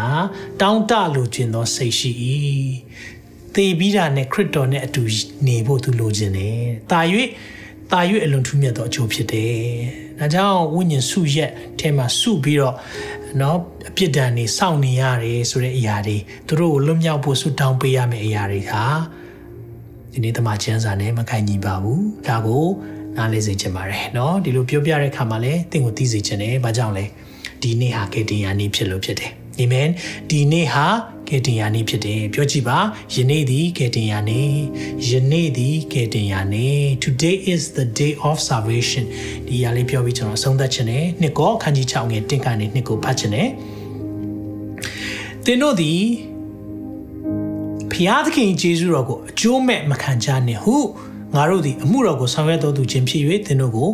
တောင်းတလိုခြင်းသောစိတ်ရှိ၏သေပြီးတာနဲ့ခရစ်တော်နဲ့အတူနေဖို့သူလိုချင်တယ်တာ၍တာ၍အလွန်ထူးမြတ်သောအကျိုးဖြစ်တယ်ဒါကြောင့်ဝိညာဉ်စုရက်ထဲမှာစုပြီးတော့เนาะအပြစ်ဒဏ်တွေစောင့်နေရတယ်ဆိုတဲ့အရာတွေသူတို့ကိုလွတ်မြောက်ဖို့ဆုတောင်းပေးရမယ့်အရာတွေဟာ ဒီနေ့တမချမ်းစာနဲ့မခိုင်ညီပါဘူးဒါကိုနားလေစေချင်ပါတယ်เนาะဒီလိုပြောပြတဲ့ခါမှာလည်းသင်ကိုသိစေချင်တယ်ဘာကြောင့်လဲဒီနေ့ဟာကေတင်ယာနေ့ဖြစ်လို့ဖြစ်တယ်အာမင်ဒီနေ့ဟာကေတင်ယာနေ့ဖြစ်တယ်ပြောကြည့်ပါယနေ့သည်ကေတင်ယာနေ့ယနေ့သည်ကေတင်ယာနေ့ today is the day of salvation ဒီຢာလေးပြောပြီးကျွန်တော်ဆုံးသက်ချင်တယ်နှစ်ကောအခန်းကြီး6ငယ်တင်ကနေနှစ်ကိုဖတ်ချင်တယ်သင်တို့သည် ဖဖျားသခင်ယေရှုတော်ကိုအကျိုးမဲ့မခံကြနှင့်ဟုငါတို့သည်အမှုတော်ကိုဆောင်ရွက်တော်သူချင်းဖြစ်၍သင်တို့ကို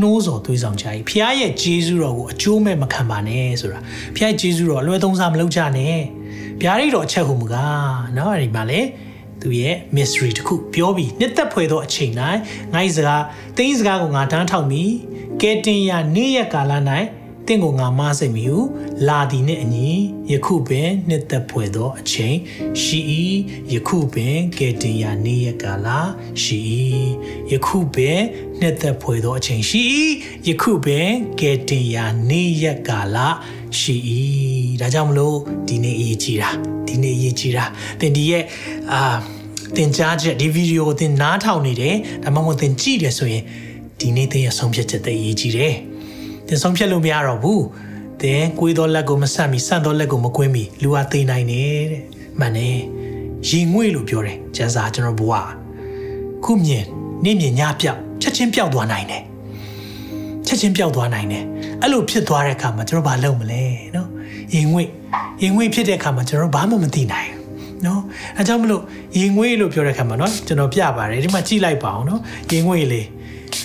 နှိုးဆော်သွေးဆောင်ကြ၏ဖျားရဲ့ယေရှုတော်ကိုအကျိုးမဲ့မခံပါနဲ့ဆိုတာဖျားရဲ့ယေရှုတော်အလွယ်သုံးစားမလုပ်ကြနဲ့ဗျာဒိတ်တော်အချက်ဟုမကနော်အဲ့ဒီမှာလေသူရဲ့ mystery တခုပြောပြီးနှစ်သက်ဖွယ်သောအချိန်၌ငါ၏စကားတင်းစကားကိုငါတန်းထောက်မိကဲတင်ရနေ့ရက်ကာလ၌ တင့်ကိုငါမစိတ်မီဟုလာသည်နှင့်အညီယခုပင်နှစ်သက်ဖွယ်သောအချိန်ရှိ၏ယခုပင်ကဲတင်ရနေ့ရက်ကာလရှိ၏ယခုပင်နှစ်သက်ဖွယ်သောအချိန်ရှိ၏ယခုပင်ကဲတင်ရနေ့ရက်ကာလရှိ၏ဒါကြောင့်မလို့ဒီနေ့အရေးကြီးတာဒီနေ့အရေးကြီးတာသင်ဒီရဲ့အာသင်ကြားချက်ဒီဗီဒီယိုကိုသင်နားထောင်နေတယ်ဒါမှမဟုတ်သင်ကြည့်တယ်ဆိုရင်ဒီနေ့သင်ရဲ့ဆုံးဖြတ်ချက်သိအရေးကြီးတယ် သင်ဆုံးဖြတ်လို့မရတော့ဘူးသင်ကိုွေးသောလက်ကိုမဆန့်မီဆန့်သောလက်ကိုမကွင်းမီလူဟာသိနိုင်တယ်တဲ့မှန်တယ်ရင်ငွေ့လို့ပြောတယ်ကျန်စာကျွန်တော်ဘဝခုမြင်နေ့မြင်ညပြောက်ချက်ချင်းပြောက်သွားနိုင်တယ်ချက်ချင်းပြောက်သွားနိုင်တယ်အဲ့လိုဖြစ်သွားတဲ့အခါမှာကျွန်တော်ဘာလုပ်မလဲနော်ရင်ငွေ့ရင်ငွေ့ဖြစ်တဲ့အခါမှာကျွန်တော်ဘာမှမသိနိုင်ဘူးနော်အဲကြောင့်မလို့ရင်ငွေ့လို့ပြောတဲ့အခါမှာနော်ကျွန်တော်ပြပါတယ်ဒီမှာကြည့်လိုက်ပါအောင်နော်ရင်ငွေ့လေး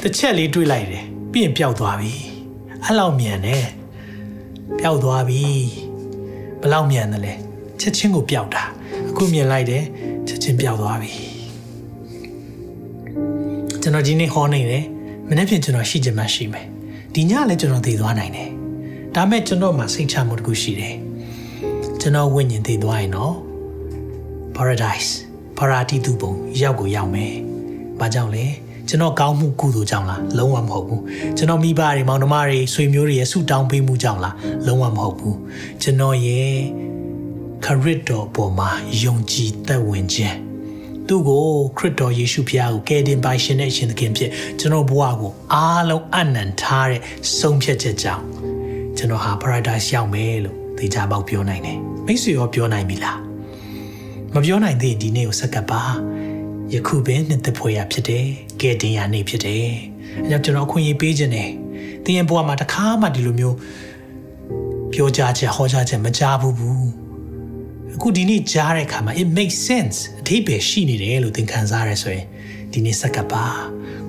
တစ်ချက်လေးတွေးလိုက်တယ်ပြီးရင်ပျောက်သွားပြီ အဲ့လောက်မြန်တယ်ပျောက်သွားပြီဘယ်လောက်မြန်တယ်လဲချက်ချင်းကိုပျောက်တာအခုမြင်လိုက်တယ်ချက်ချင်းပျောက်သွားပြီကျွန်တော်ဒီနေ့ဟောနေတယ်မနေ့ပြင်ကျွန်တော်ရှိချင်မှရှိမယ်ဒီညလည်းကျွန်တော်သိသွားနိုင်တယ်ဒါမဲ့ကျွန်တော်မှာစိတ်ချမှုတစ်ခုရှိတယ်ကျွန်တော်ဝိညာဉ်သိသွားရင်တော့ paradise ပါရာတိတုပုံရောက်ကိုရောက်မယ်ဘာကြောင့်လဲ ကျွန်တော်ကောင်းမှုကုသိုလ်ကြောင့်လားလုံးဝမဟုတ်ဘူးကျွန်တော်မိဘတွေမောင်နှမတွေဆွေမျိုးတွေရဲ့ဆုတောင်းပေးမှုကြောင့်လားလုံးဝမဟုတ်ဘူးကျွန်တော်ရဲ့ခရစ်တော်ပေါ်မှာယုံကြည်သက်ဝင်ခြင်းသူ့ကိုခရစ်တော်ယေရှုဖခင်ကိုကယ်တင်ပိုင်ရှင်တဲ့ရှင်သခင်ဖြစ်ကျွန်တော်ဘဝကိုအားလုံးအနံထားတဲ့ဆုံးဖြတ်ချက်ကြောင့်ကျွန်တော်ဟာ paradise ရောက်မယ်လို့သိကြပေါက်ပြောနိုင်တယ်မိတ်ဆွေရောပြောနိုင်ပြီလားမပြောနိုင်သေးဒီနေ့ကိုစက္ကပ်ပါ ယခုပဲနှစ်သက်ဖွယ်ရဖြစ်တယ်ကဲတင်ရနေဖြစ်တယ်အဲကြောင့်ကျွန်တော်အခွင့်အရေးပေးခြင်းတယ်သင်ရဲ့ဘဝမှာတစ်ခါမှဒီလိုမျိုးပြောကြားချက်ဟောကြားချက်မကြားဘူးဘူးအခုဒီနေ့ကြားတဲ့အခါမှာ it makes sense အထိပ္ပယ်ရှိနေတယ်လို့သင်ခံစားရဆိုရင်ဒီနေ့စက္ကပ်ပါ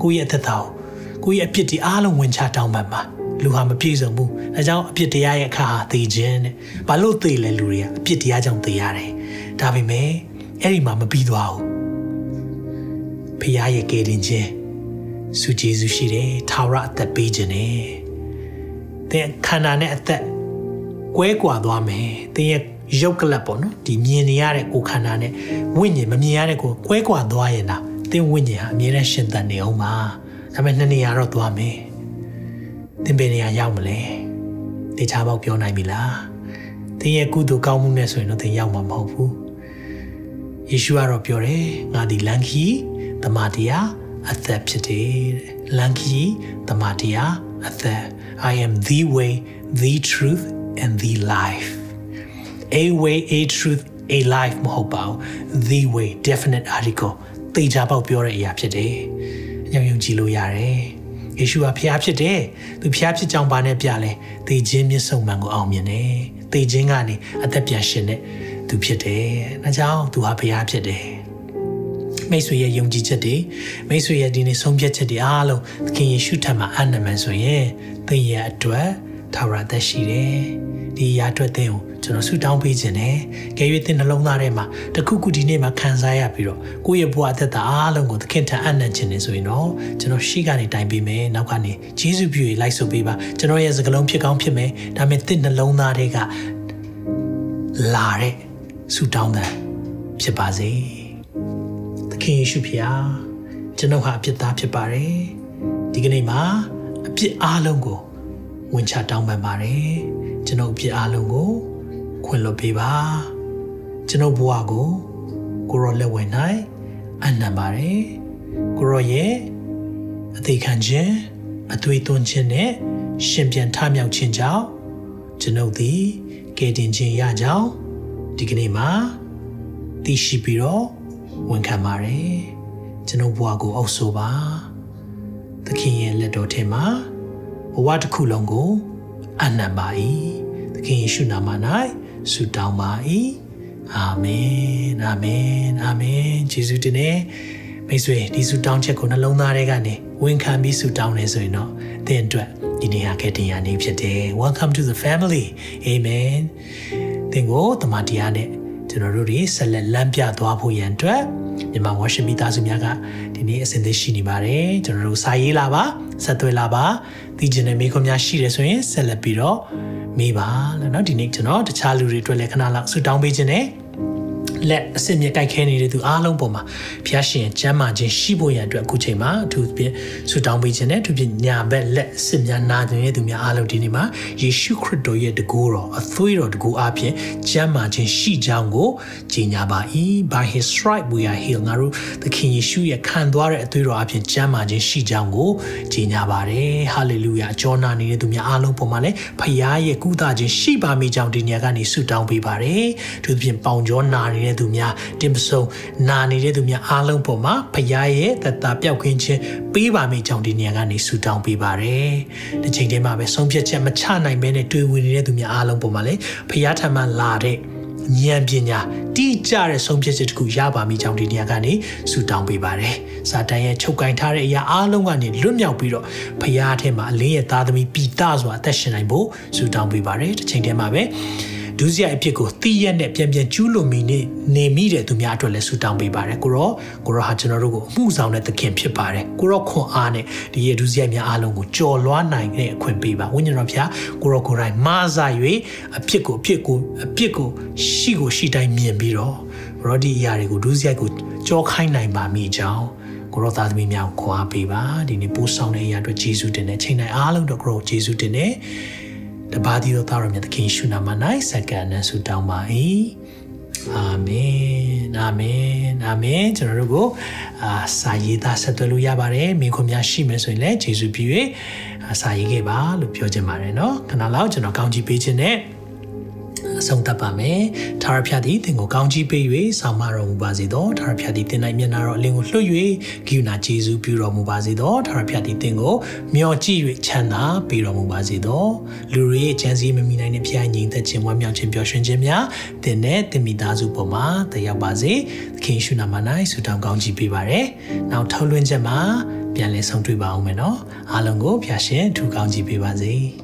ကိုယ့်ရဲ့အသက်တာကိုကိုယ့်ရဲ့အပြစ်တွေအားလုံးဝင်ချတောင်းပန်ပါလူဟာမပြည့်စုံဘူးဒါကြောင့်အပြစ်တရားရဲ့အခါဟာသိခြင်းတဲ့ဘာလို့သိလဲလူတွေကအပြစ်တရားကြောင့်သိရတယ်ဒါပေမဲ့အဲ့ဒီမှာမပြီးသွားဘူး ဖခင်ရဲ့ကယ်တင်ခြင်းစုကျေးဇူးရှိတယ်ထာဝရအသက်ပေးခြင်းနဲ့တဲ့ခန္ဓာနဲ့အသက်ကွဲကွာသွားမယ်တဲ့ရဲ့ရုပ်ကလပ်ပေါ့နော်ဒီမြင်နေရတဲ့ကိုယ်ခန္ဓာနဲ့ဝိညာဉ်မမြင်ရတဲ့ကိုယ်ကွဲကွာသွားရင်တော့တဲ့ဝိညာဉ်ဟာအမြဲတမ်းရှင်သန်နေအောင်ပါဒါပေမဲ့နှစ်နေရာတော့သွားမယ်သင်ဘယ်နေရာရောက်မလဲတေချာပေါက်ပြောနိုင်ပြီလားသင်ရဲ့ကုသိုလ်ကောင်းမှုနဲ့ဆိုရင်တော့သင်ရောက်မှာမဟုတ်ဘူးယေရှုကတော့ပြောတယ်ငါဒီလမ်းခီ တမန်တရားအသက်ဖြစ်တယ်လမ်းခီတမန်တရားအသက် I am the way the truth and the life a way a truth a life မဟုတ်ပါဘူး the way definite article တေချာပေါက်ပြောတဲ့အရာဖြစ်တယ်ညံ့ယုံကြည်လို့ရတယ်ယေရှုကဖျားဖြစ်တယ်သူဖျားဖြစ်ကြောင်းပါနဲ့ပြလဲသေခြင်းမြင့်ဆုံးမှန်ကိုအောင်မြင်တယ်သေခြင်းကနေအသက်ပြန်ရှင်တဲ့သူဖြစ်တယ်ဒါကြောင့်သူဟာဖျားဖြစ်တယ် မိတ်ဆွေရဲ့ယုံကြည်ချက်တွေမိတ်ဆွေရဲ့ဒီနေ့ဆုံးဖြတ်ချက်တွေအားလုံးသခင်ယေရှုထံမှာအနံ့မှန်ဆိုရင်သင်ရဲ့အတွက်ထာဝရသက်ရှိတယ်ဒီရာအတွက်သင်ကိုကျွန်တော်ဆုတောင်းပေးခြင်းနဲ့ကဲ၍သင်နှလုံးသားထဲမှာတခုခုဒီနေ့မှာခံစားရပြီးတော့ကိုယ့်ရဲ့ဘဝအသက်တာအားလုံးကိုသခင်ထံအနံ့ခြင်းနေဆိုရင်တော့ကျွန်တော်ရှိကနေတိုင်ပေးမယ်နောက်ကနေဂျေစုပြု၍လိုက်ဆိုပေးပါကျွန်တော်ရဲ့စကလုံးဖြစ်ကောင်းဖြစ်မယ်ဒါပေမဲ့သင်နှလုံးသားထဲကလာတဲ့ဆုတောင်းတဲ့ဖြစ်ပါစေသ ခင်ယေရှုဖျားကျွန်တော်ဟာအပြစ်သားဖြစ်ပါတယ်ဒီကနေ့မှာအပြစ်အားလုံးကိုဝင်ချတောင်းပန်ပါတယ်ကျွန်တော်အပြစ်အားလုံးကိုခွင့်လွှတ်ပေးပါကျွန်တော်ဘဝကိုကိုရောလက်ဝင်နိုင်အနံပါတယ်ကိုရောရဲ့အသေးခံခြင်းအသွေးသွင်းခြင်းနဲ့ရှင်ပြန်ထမြောက်ခြင်းကြောင့်ကျွန်ုပ်သည်ကယ်တင်ခြင်းရကြောင်းဒီကနေ့မှာသိရှိပြီးတော့ ဝန်ခံပါတယ်ကျွန်ုပ်ဘဝကိုအုပ်ဆိုပါသခင်ရဲ့လက်တော်ထဲမှာဘဝတစ်ခုလုံးကိုအနံပါ၏သခင်ယေရှုနာမ၌ဆုတောင်းပါ၏အာမင်အာမင်အာမင်ယေရှုတင်နေမိတ်ဆွေဒီဆုတောင်းချက်ကိုနှလုံးသားထဲကနေဝန်ခံပြီးဆုတောင်းနေဆိုရင်တော့သင်အတွက်ဒီနေ့ဟာကတည်းကနေဖြစ်တယ် Welcome to the family Amen သင်ကိုတမန်တရားနဲ့ ကျွန်တော်တို့တွေဆက်လက်လမ်းပြသွားဖို့ရန်အတွက်မြန်မာ worship မိသားစုများကဒီနေ့အစဉ်သင့်ရှိနေပါတယ်ကျွန်တော်တို့စာရေးလာပါဆက်သွယ်လာပါသိချင်တဲ့မိခွန်းများရှိတယ်ဆိုရင်ဆက်လက်ပြီးတော့မေးပါလို့เนาะဒီနေ့ကျွန်တော်တခြားလူတွေအတွက်လည်းခဏလောက်ဆုတောင်းပေးခြင်းနဲ့ လက်အစစ်မြက်ကြိုက်ခဲနေတဲ့သူအားလုံးပေါ်မှာဖျားရှင်ကျမ်းမာခြင်းရှိဖို့ရန်အတွက်အခုချိန်မှာအထူးဖြင့်ဆုတောင်းပေးခြင်းနဲ့အထူးဖြင့်ညာဘက်လက်အစစ်များနာနေတဲ့သူများအားလုံးဒီနေ့မှာယေရှုခရစ်တော်ရဲ့တကူတော်အသွေးတော်တကူအပြင်ကျမ်းမာခြင်းရှိကြောင်းကိုကြီးညာပါ၏ by his stripe we are healed ငါတို့သခင်ယေရှုရဲ့ခံသွားတဲ့အသွေးတော်အပြင်ကျမ်းမာခြင်းရှိကြောင်းကိုကြီးညာပါတယ် hallelujah အကျော်နာနေတဲ့သူများအားလုံးပေါ်မှာလည်းဖခင်ရဲ့ကုသခြင်းရှိပါမိကြောင်းဒီညကနေဆုတောင်းပေးပါတယ်သူဖြင့်ပေါင်ကျော်နာနေတဲ့သူများတင်ပစုံနာနေတဲ့သူများအားလုံးပေါ်မှာဖခင်ရဲ့တသက်ပြောက်ခွင့်ခြင်းပေးပါမိကြောင်းဒီညကနေဆုတောင်းပေးပါတယ်ဒီချိန်တည်းမှာပဲဆုံးဖြတ်ချက်မချနိုင်ဘဲနဲ့တွေ့ဝင်နေတဲ့သူများအားလုံးပေါ်မှာလည်းဖခင်ထံမှလာတဲ့ဉာဏ်ပညာတိကျတဲ့ဆုံးဖြတ်ချက်တစ်ခုရပါမိကြောင်းဒီနေရာကနေဆုတောင်းပေးပါတယ်။စာတန်ရဲ့ချုပ်ကင်ထားတဲ့အရာအားလုံးကနေလွတ်မြောက်ပြီးတော့ဖခင်အထက်မှာအလင်းရဲ့သားသမီးပီတာစွာအသက်ရှင်နိုင်ဖို့ဆုတောင်းပေးပါတယ်။တစ်ချိန်တည်းမှာပဲ ဒုစရိုက်အဖြစ်ကိုသိရက်နဲ့ပြန်ပြန်ကျူးလွန်မိနေနေမိတဲ့သူများအတွက်လည်းဆုတောင်းပေးပါတယ်ကိုရောကိုရောဟာကျွန်တော်တို့ကိုအမှုဆောင်တဲ့သခင်ဖြစ်ပါတယ်ကိုရောခွန်အားနဲ့ဒီရဲ့ဒုစရိုက်များအားလုံးကိုကြော်လွှားနိုင်တဲ့အခွင့်ပေးပါဝိညာဉ်တော်ဖျားကိုရောကိုယ်တိုင်မာစာ၍အဖြစ်ကိုအဖြစ်ကိုအဖြစ်ကိုရှိကိုရှိတိုင်းမြင်ပြီးတော့ရောဒီအရာတွေကိုဒုစရိုက်ကိုကြောခိုင်းနိုင်ပါမိကြောင်းကိုရောသားသမီးများကိုခွန်အားပေးပါဒီနေ့ပို့ဆောင်တဲ့အရာအတွက်ယေရှုတင်တဲ့ချိန်တိုင်းအားလုံးတော့ကိုရောယေရှုတင်တဲ့ တပါးဒီတော်သားရမြတ်သခင်ရှုနာမ၌စက္ကန့်နဲ့ဆုတောင်းပါ၏အာမင်အာမင်အာမင်ကျွန်တော်တို့ကိုအာစာရေးသားဆက်သွယ်လို့ရပါတယ်မိခွန်များရှိမယ်ဆိုရင်လည်းယေရှုပြည့်၍စာရေးခဲ့ပါလို့ပြောချင်ပါတယ်เนาะခဏလောက်ကျွန်တော်ကောင်းချီးပေးခြင်းနဲ့ အဆုံးသတ်ပါမယ်။ထာဝရဘုရားသည်သင်ကိုကောင်းချီးပေး၍ဆောင်မတော်မူပါစေသော။ထာဝရဘုရားသည်သင်၌မျက်နာတော်အလင်းကိုလွှတ်၍ဂိယူနာကျေးဇူးပြုတော်မူပါစေသော။ထာဝရဘုရားသည်သင်ကိုမျှော်ကြည့်၍ချမ်းသာပေးတော်မူပါစေသော။လူတွေရဲ့ကြံစည်မမိနိုင်တဲ့ဘုရားညီသက်ခြင်းဝမ်းမြောက်ခြင်းပျော်ရွှင်ခြင်းများသင်နဲ့သင်မိသားစုပေါ်မှာတရားပါစေ။သခင်ရှုနာမ၌ဆုတောင်းကောင်းချီးပေးပါရယ်။နောက်ထောက်လွှင့်ချက်မှာပြန်လည်ဆုံတွေ့ပါအောင်မယ်နော်။အားလုံးကိုဖျာရှင်ထူကောင်းချီးပေးပါစေ။